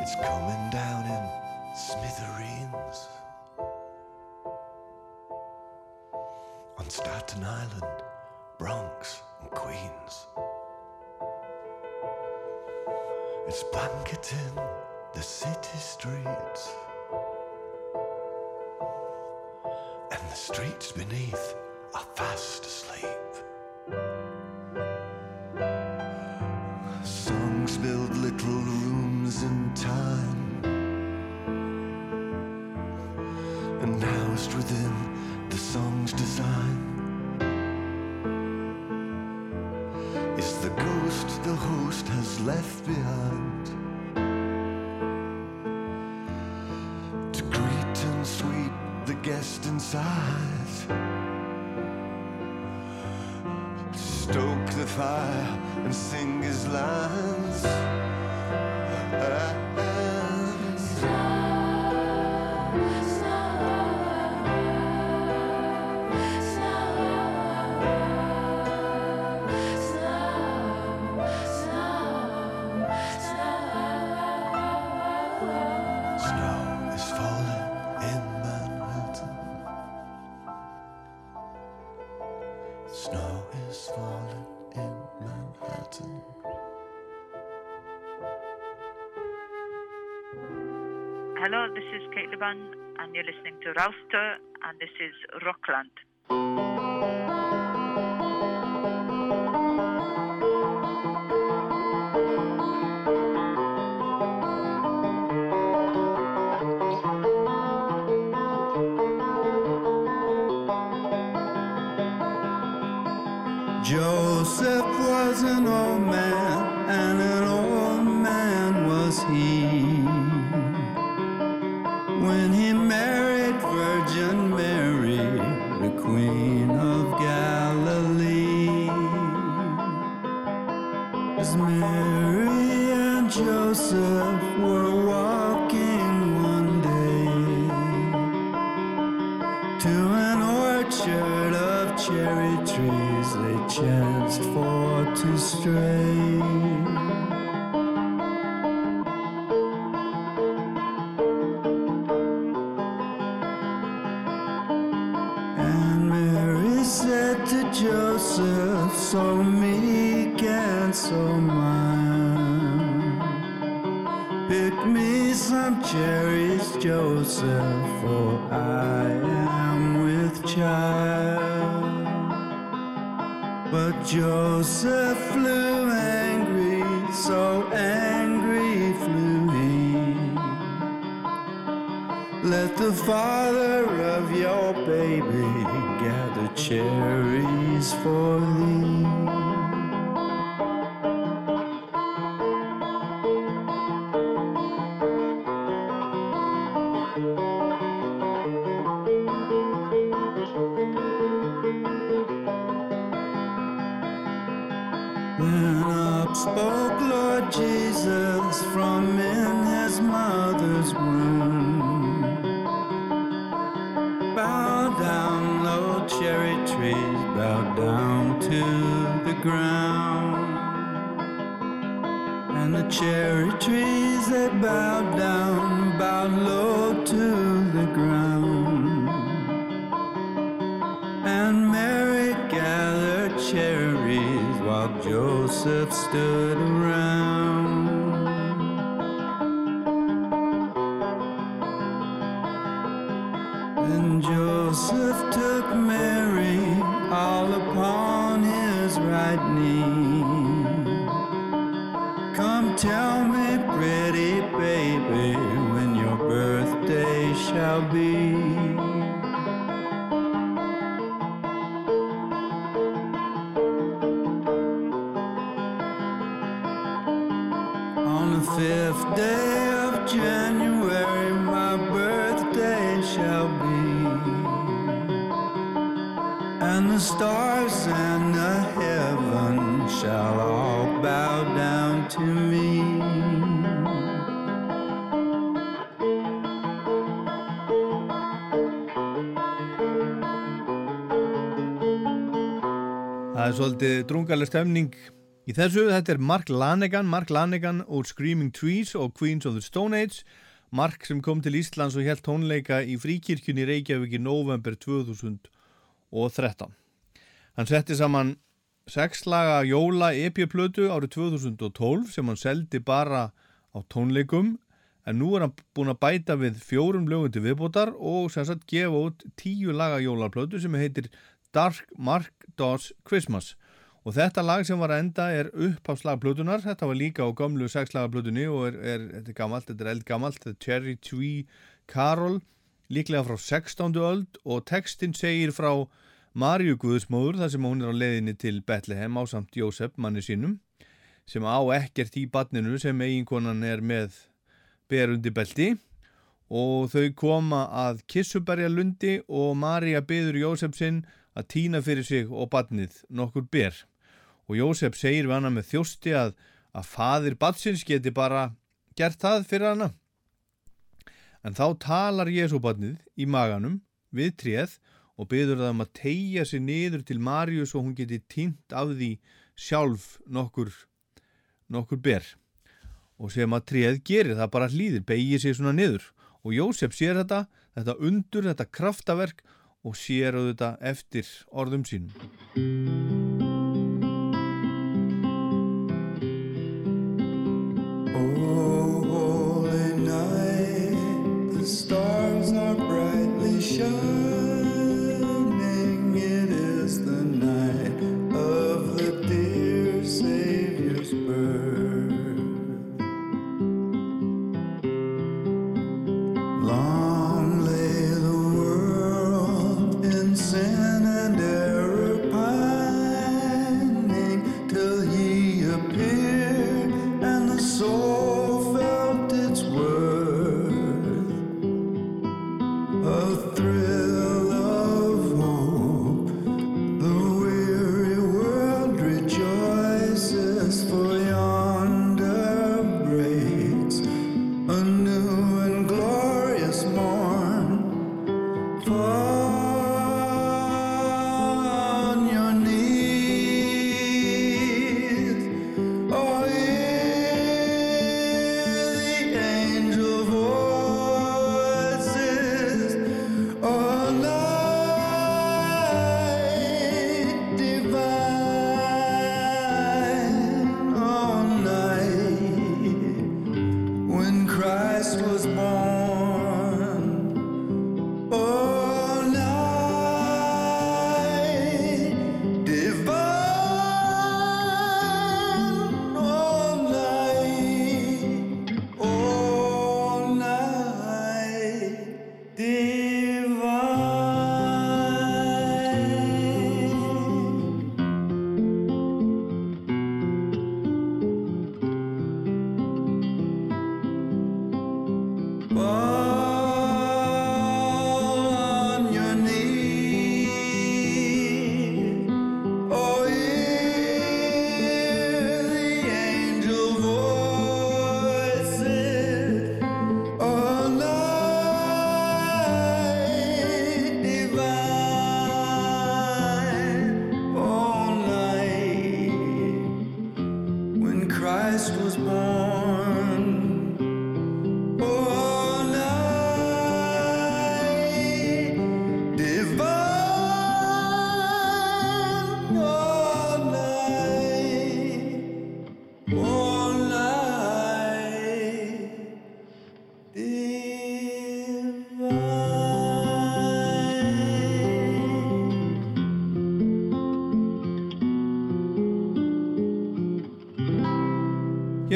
It's coming down in smithereens. On Staten Island, It's blanketing the city streets, and the streets beneath Snow is falling in Manhattan. Hello, this is Kate Leban, and you're listening to Rauster, and this is Rockland. Það er svolítið drungalega stemning í þessu. Þetta er Mark Lanegan, Mark Lanegan úr Screaming Trees og Queens of the Stone Age. Mark sem kom til Íslands og held tónleika í fríkirkjunni Reykjavík í november 2013. Hann setti saman sexlaga jóla epjöplötu árið 2012 sem hann seldi bara á tónleikum en nú er hann búin að bæta við fjórum lögundi viðbótar og sem sagt gefa út tíu laga jólaplötu sem heitir Dark Mark Dawes Christmas. Og þetta lag sem var að enda er upp á slagplutunar, þetta var líka á gamlu sexlagaplutunni og er, er, þetta er gammalt, þetta er eldgammalt, þetta er Cherry Tree Carol, líklega frá 16. öld. Og textin segir frá Marju Guðsmóður þar sem hún er á leiðinni til Betlehem á samt Jósef manni sínum sem á ekkert í badninu sem eiginkonan er með berundi belti. Og þau koma að Kissuberja lundi og Marja byður Jósef sinn að týna fyrir sig og badnið nokkur ber og Jósef segir við hana með þjósti að, að fadir badsins geti bara gert það fyrir hana En þá talar Jésúbarnið í maganum við tréð og byður það um að tegja sig niður til Marius og hún geti tínt af því sjálf nokkur, nokkur ber. Og sem að tréð gerir það bara hlýðir, beigir sig svona niður. Og Jósef sér þetta, þetta undur, þetta kraftaverk og sér þetta eftir orðum sínum.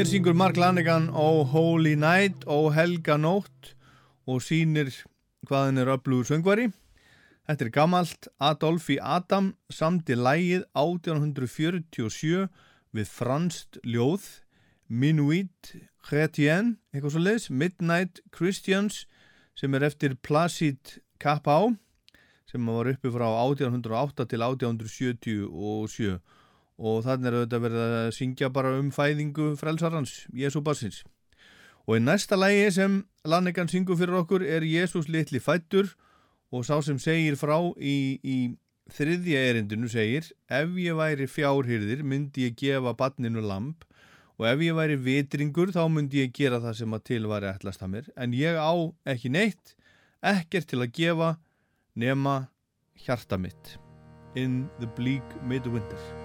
Hér syngur Mark Lanegan Ó Holy Night, Ó Helga Nótt og sýnir hvaðin er öflugur söngvari. Þetta er gamalt. Adolfi Adam samdi lægið 1847 við franst ljóð Minuit Chrétien, eitthvað svo leiðis, Midnight Christians sem er eftir Placid Capau sem var uppi frá 1808 til 1877 og þannig er auðvitað verið að syngja bara um fæðingu frelsarans, Jésu Bassins. Og í næsta lægi sem Lannegan syngur fyrir okkur er Jésús litli fættur og sá sem segir frá í, í þriðja erindinu segir ef ég væri fjárhyrðir myndi ég gefa badninu lamp og ef ég væri vitringur þá myndi ég gera það sem að til var ætlast að mér en ég á ekki neitt, ekkert til að gefa nema hjarta mitt in the bleak midwinter.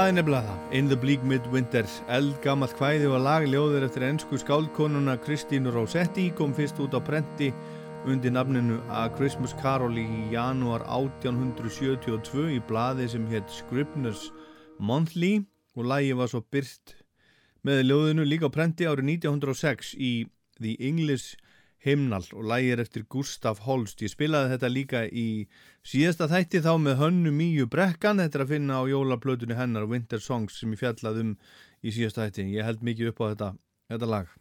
Það er nefnilega það. In the Bleak Midwinter, eldgamalt kvæði og lagljóður eftir ennsku skáldkonuna Kristínu Rossetti kom fyrst út á prenti undir nafninu A Christmas Carol í janúar 1872 í blaði sem hétt Scribner's Monthly og lagi var svo byrt með ljóðinu líka á prenti árið 1906 í The English Hymnal og lagi er eftir Gustaf Holst. Ég spilaði þetta líka í Síðasta þætti þá með hönnu Míu Brekkan, þetta er að finna á jólaplötunni hennar Winter Songs sem ég fjallað um í síðasta þætti. Ég held mikið upp á þetta, þetta lag.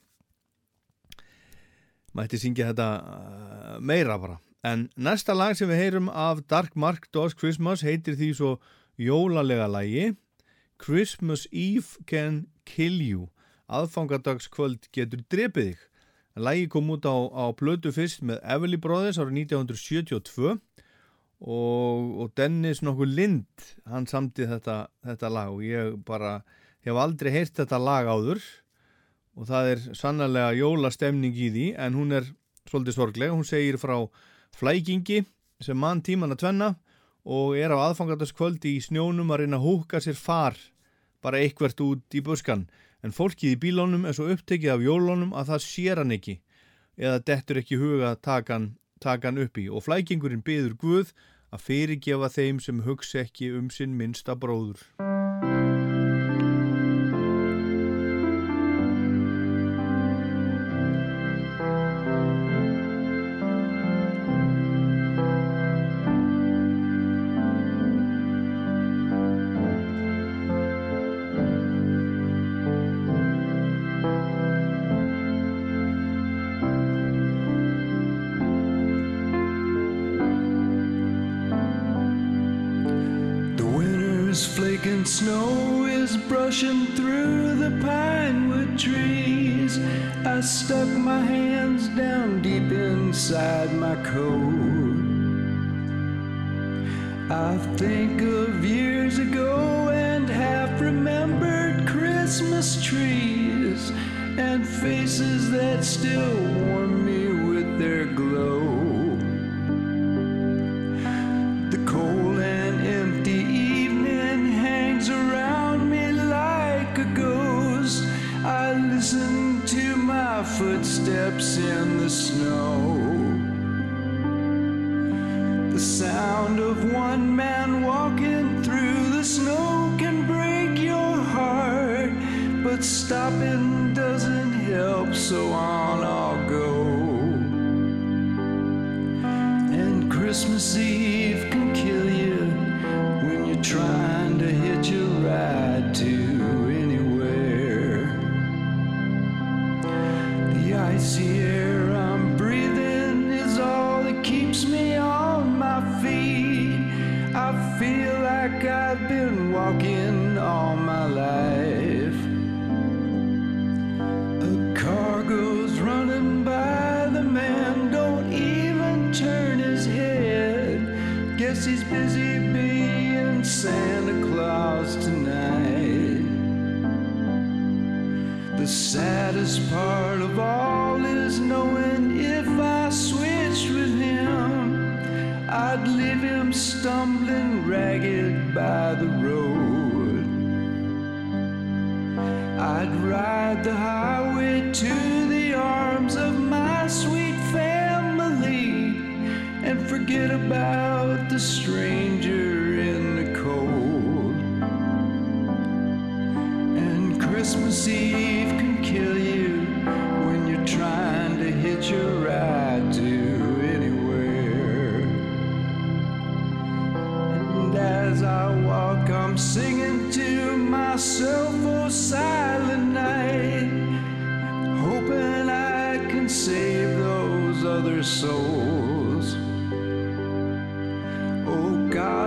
Mætti syngja þetta uh, meira bara. En næsta lag sem við heyrum af Dark Mark Does Christmas heitir því svo jólalega lagi Christmas Eve Can Kill You. Aðfangadagskvöld getur drepið þig. Lagi kom út á, á plötu fyrst með Everly Brothers árið 1972 og, og Dennis nokkuð Lind hann samti þetta, þetta lag og ég bara hef aldrei heyrt þetta lag áður. Og það er sannlega jólastemning í því en hún er svolítið sorgleg, hún segir frá flækingi sem mann tíman að tvenna og er á aðfangardaskvöldi í snjónum að reyna að húka sér far bara eitthvert út í buskan en fólkið í bílónum er svo upptekið af jólónum að það sér hann ekki eða dettur ekki huga að taka hann taka hann upp í og flækingurinn byður Guð að fyrirgefa þeim sem hugsa ekki um sinn minsta bróður.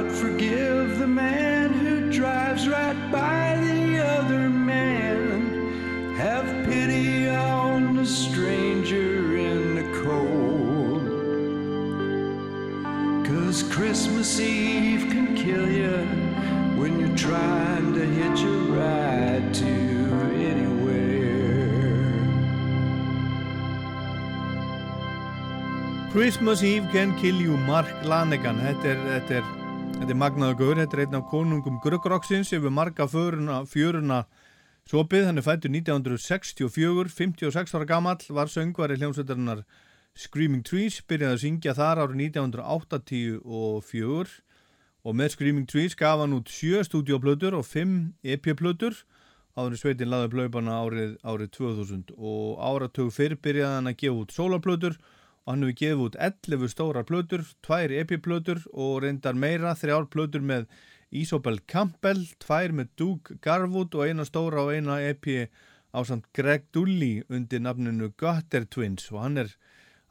God, forgive the man who drives right by the other man. Have pity on the stranger in the cold. Cause Christmas Eve can kill you when you're trying to hitch a ride to anywhere. Christmas Eve Can Kill You, Mark Lanegan þetta er, þetta er Þetta er Magnaður Gaur, þetta er einn af konungum Gruggroksins yfir marga fjöruna, fjöruna sopið. Hann er fættur 1964, 56 ára gamall, var söngvari hljómsveitarinnar Screaming Trees, byrjaði að syngja þar árið 1984 og með Screaming Trees gaf hann út sjö stúdioplötur og fimm EP-plötur áður sveitin laði blöybana árið, árið 2000 og áratug fyrr byrjaði hann að gefa út soloplötur og hann hefur gefið út 11 stóra plötur, 2 epi-plötur og reyndar meira, 3 plötur með Isobel Campbell, 2 með Doug Garwood og eina stóra og eina epi á samt Greg Dully undir nafninu Gutter Twins. Og hann er,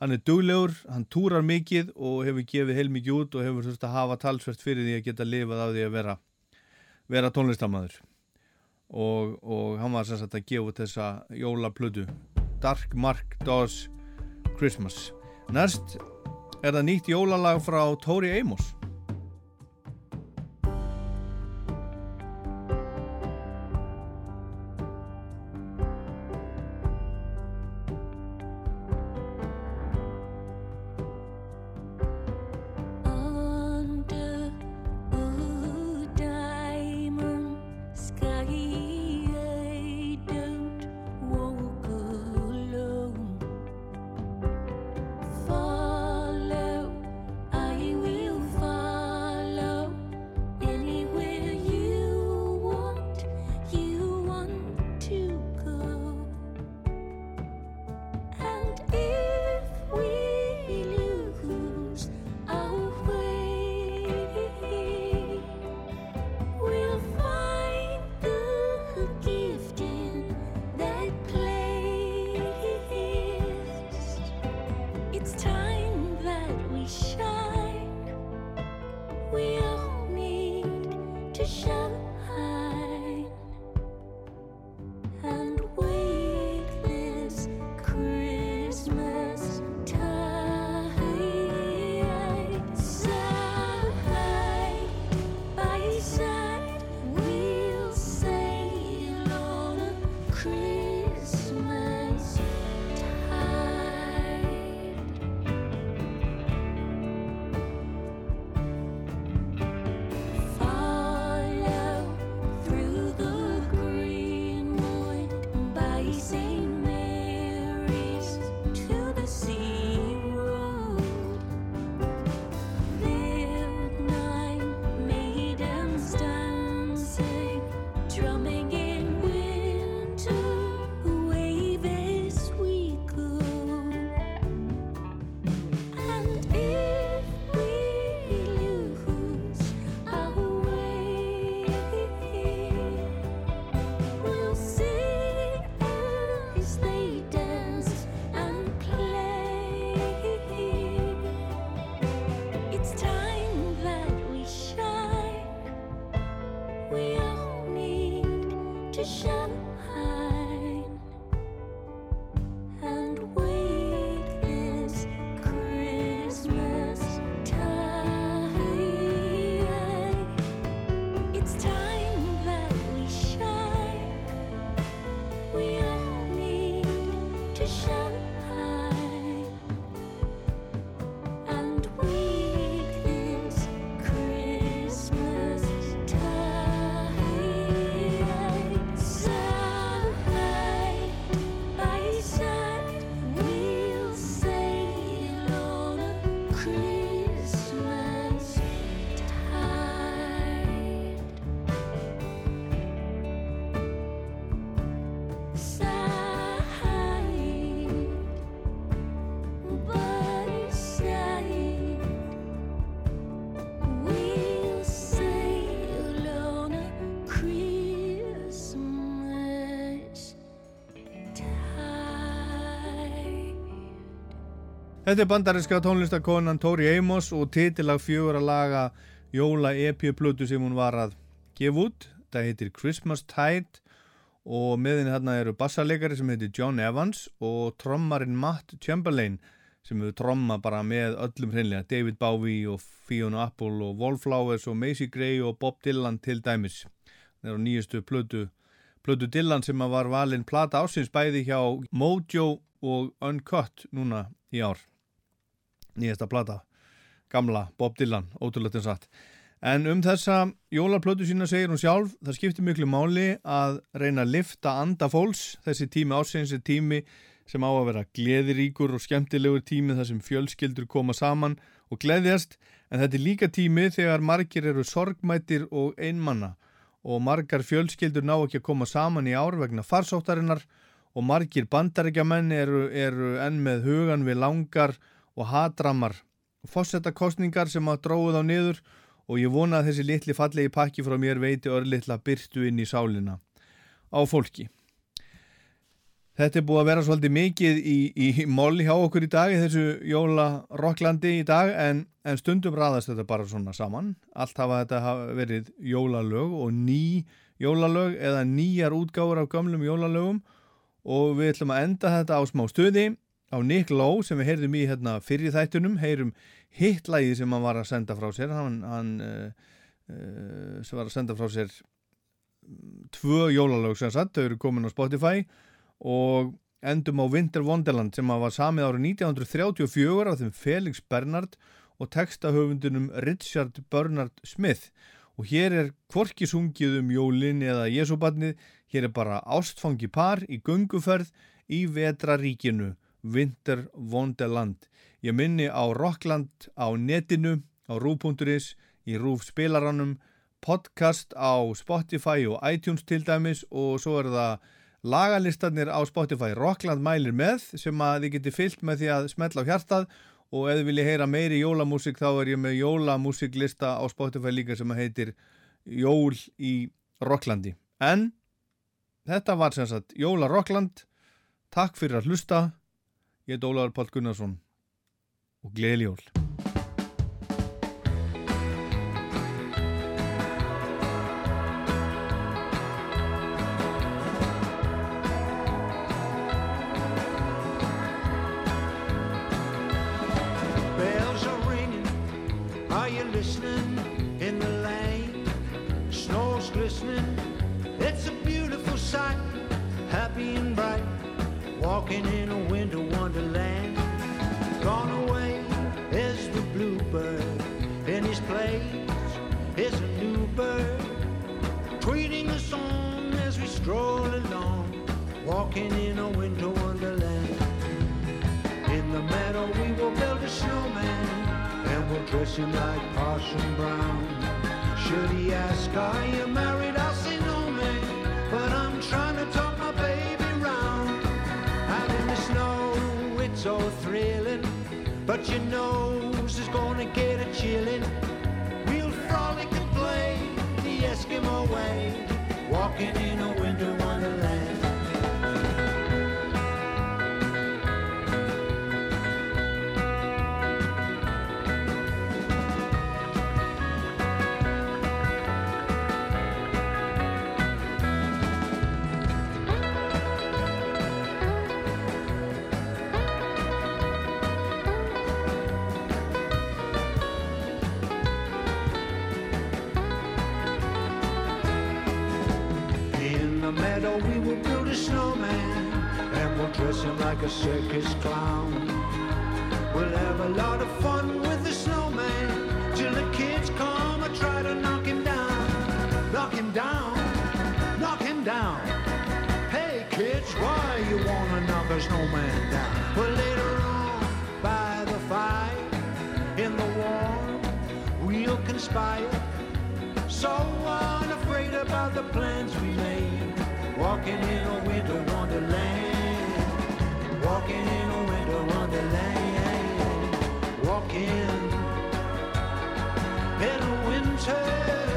hann er duglegur, hann túrar mikið og hefur gefið heilmikið út og hefur þurft að hafa talsvert fyrir því að geta lifað af því að vera, vera tónlistamæður og, og hann var sem sagt að gefa þessa jólaplötu Dark Mark Does Christmas Næst er það nýtt jólalag frá Tori Amos Þetta er bandarinska tónlistakonan Tori Amos og titilag fjögur að laga jóla EP-plötu sem hún var að gefa út. Það heitir Christmas Tide og með henni þarna eru bassarleikari sem heitir John Evans og trommarinn Matt Chamberlain sem hefur tromma bara með öllum hreinlega David Bowie og Fiona Apple og Wallflowers og Macy Gray og Bob Dylan til dæmis. Það eru nýjastu plötu, plötu Dylan sem var valinn plata ásins bæði hjá Mojo og Uncut núna í ár nýjasta plata gamla Bob Dylan, ótrúlegt en satt En um þessa jólaplötu sína segir hún sjálf, það skiptir miklu máli að reyna að lifta anda fólks. Þessi tími ásins er tími sem á að vera gleðiríkur og skemmtilegur tími þar sem fjölskyldur koma saman og gleðjast. En þetta er líka tími þegar margir eru sorgmættir og einmanna og margar fjölskyldur ná ekki að koma saman í ár vegna farsóttarinnar og margir bandarækjamenn eru, eru enn með hugan við langar og hatramar og fósettakostningar sem að dróðu þá niður og ég vona að þessi litli fallegi pakki frá mér veiti örlittla byrtu inn í sálina á fólki. Þetta er búið að vera svolítið mikið í, í móli hjá okkur í dag þessu jóla rocklandi í dag en, en stundum raðast þetta bara svona saman. Allt hafa þetta hafa verið jólalög og ný jólalög eða nýjar útgáður af gamlum jólalögum og við ætlum að enda þetta á smá stuði á Nick Lowe sem við heyrðum í hérna, fyrir þættunum, heyrum hittlægi sem hann var að senda frá sér. Hann, hann uh, uh, sem var að senda frá sér mm, tvö jólalög sem satt, þau eru komin á Spotify og endum á Winter Wonderland sem var samið árið 1934 af þeim Felix Bernard og textahöfundunum Richard Bernard Smith. Og hér er kvorki sungið um jólin eða Jésúbarnið, hér er bara ástfangi par í gunguferð í vetraríkinu Winter Wonderland Ég minni á Rockland á netinu, á rúf.is, í rúf spilaranum, podcast á Spotify og iTunes til dæmis og svo er það lagalistarnir á Spotify. Rockland mælir með sem að þið geti fyllt með því að smetla á hjartað og ef þið viljið heyra meiri jólamúsik þá er ég með jólamúsiklista á Spotify líka sem að heitir Jól í Rocklandi. En þetta var sem sagt Jóla Rockland. Takk fyrir að hlusta. Ég er Ólaður Pál Gunnarsson og gleðileg jól. Like a circus clown. We'll have a lot of fun with the snowman till the kids come and try to knock him down. Knock him down, knock him down. Hey kids, why you wanna knock a snowman down? Well later on by the fire in the warm we'll conspire so unafraid about the plans we made. Walking in a winter wonderland. Walking in a winter wonderland. Walking in a winter.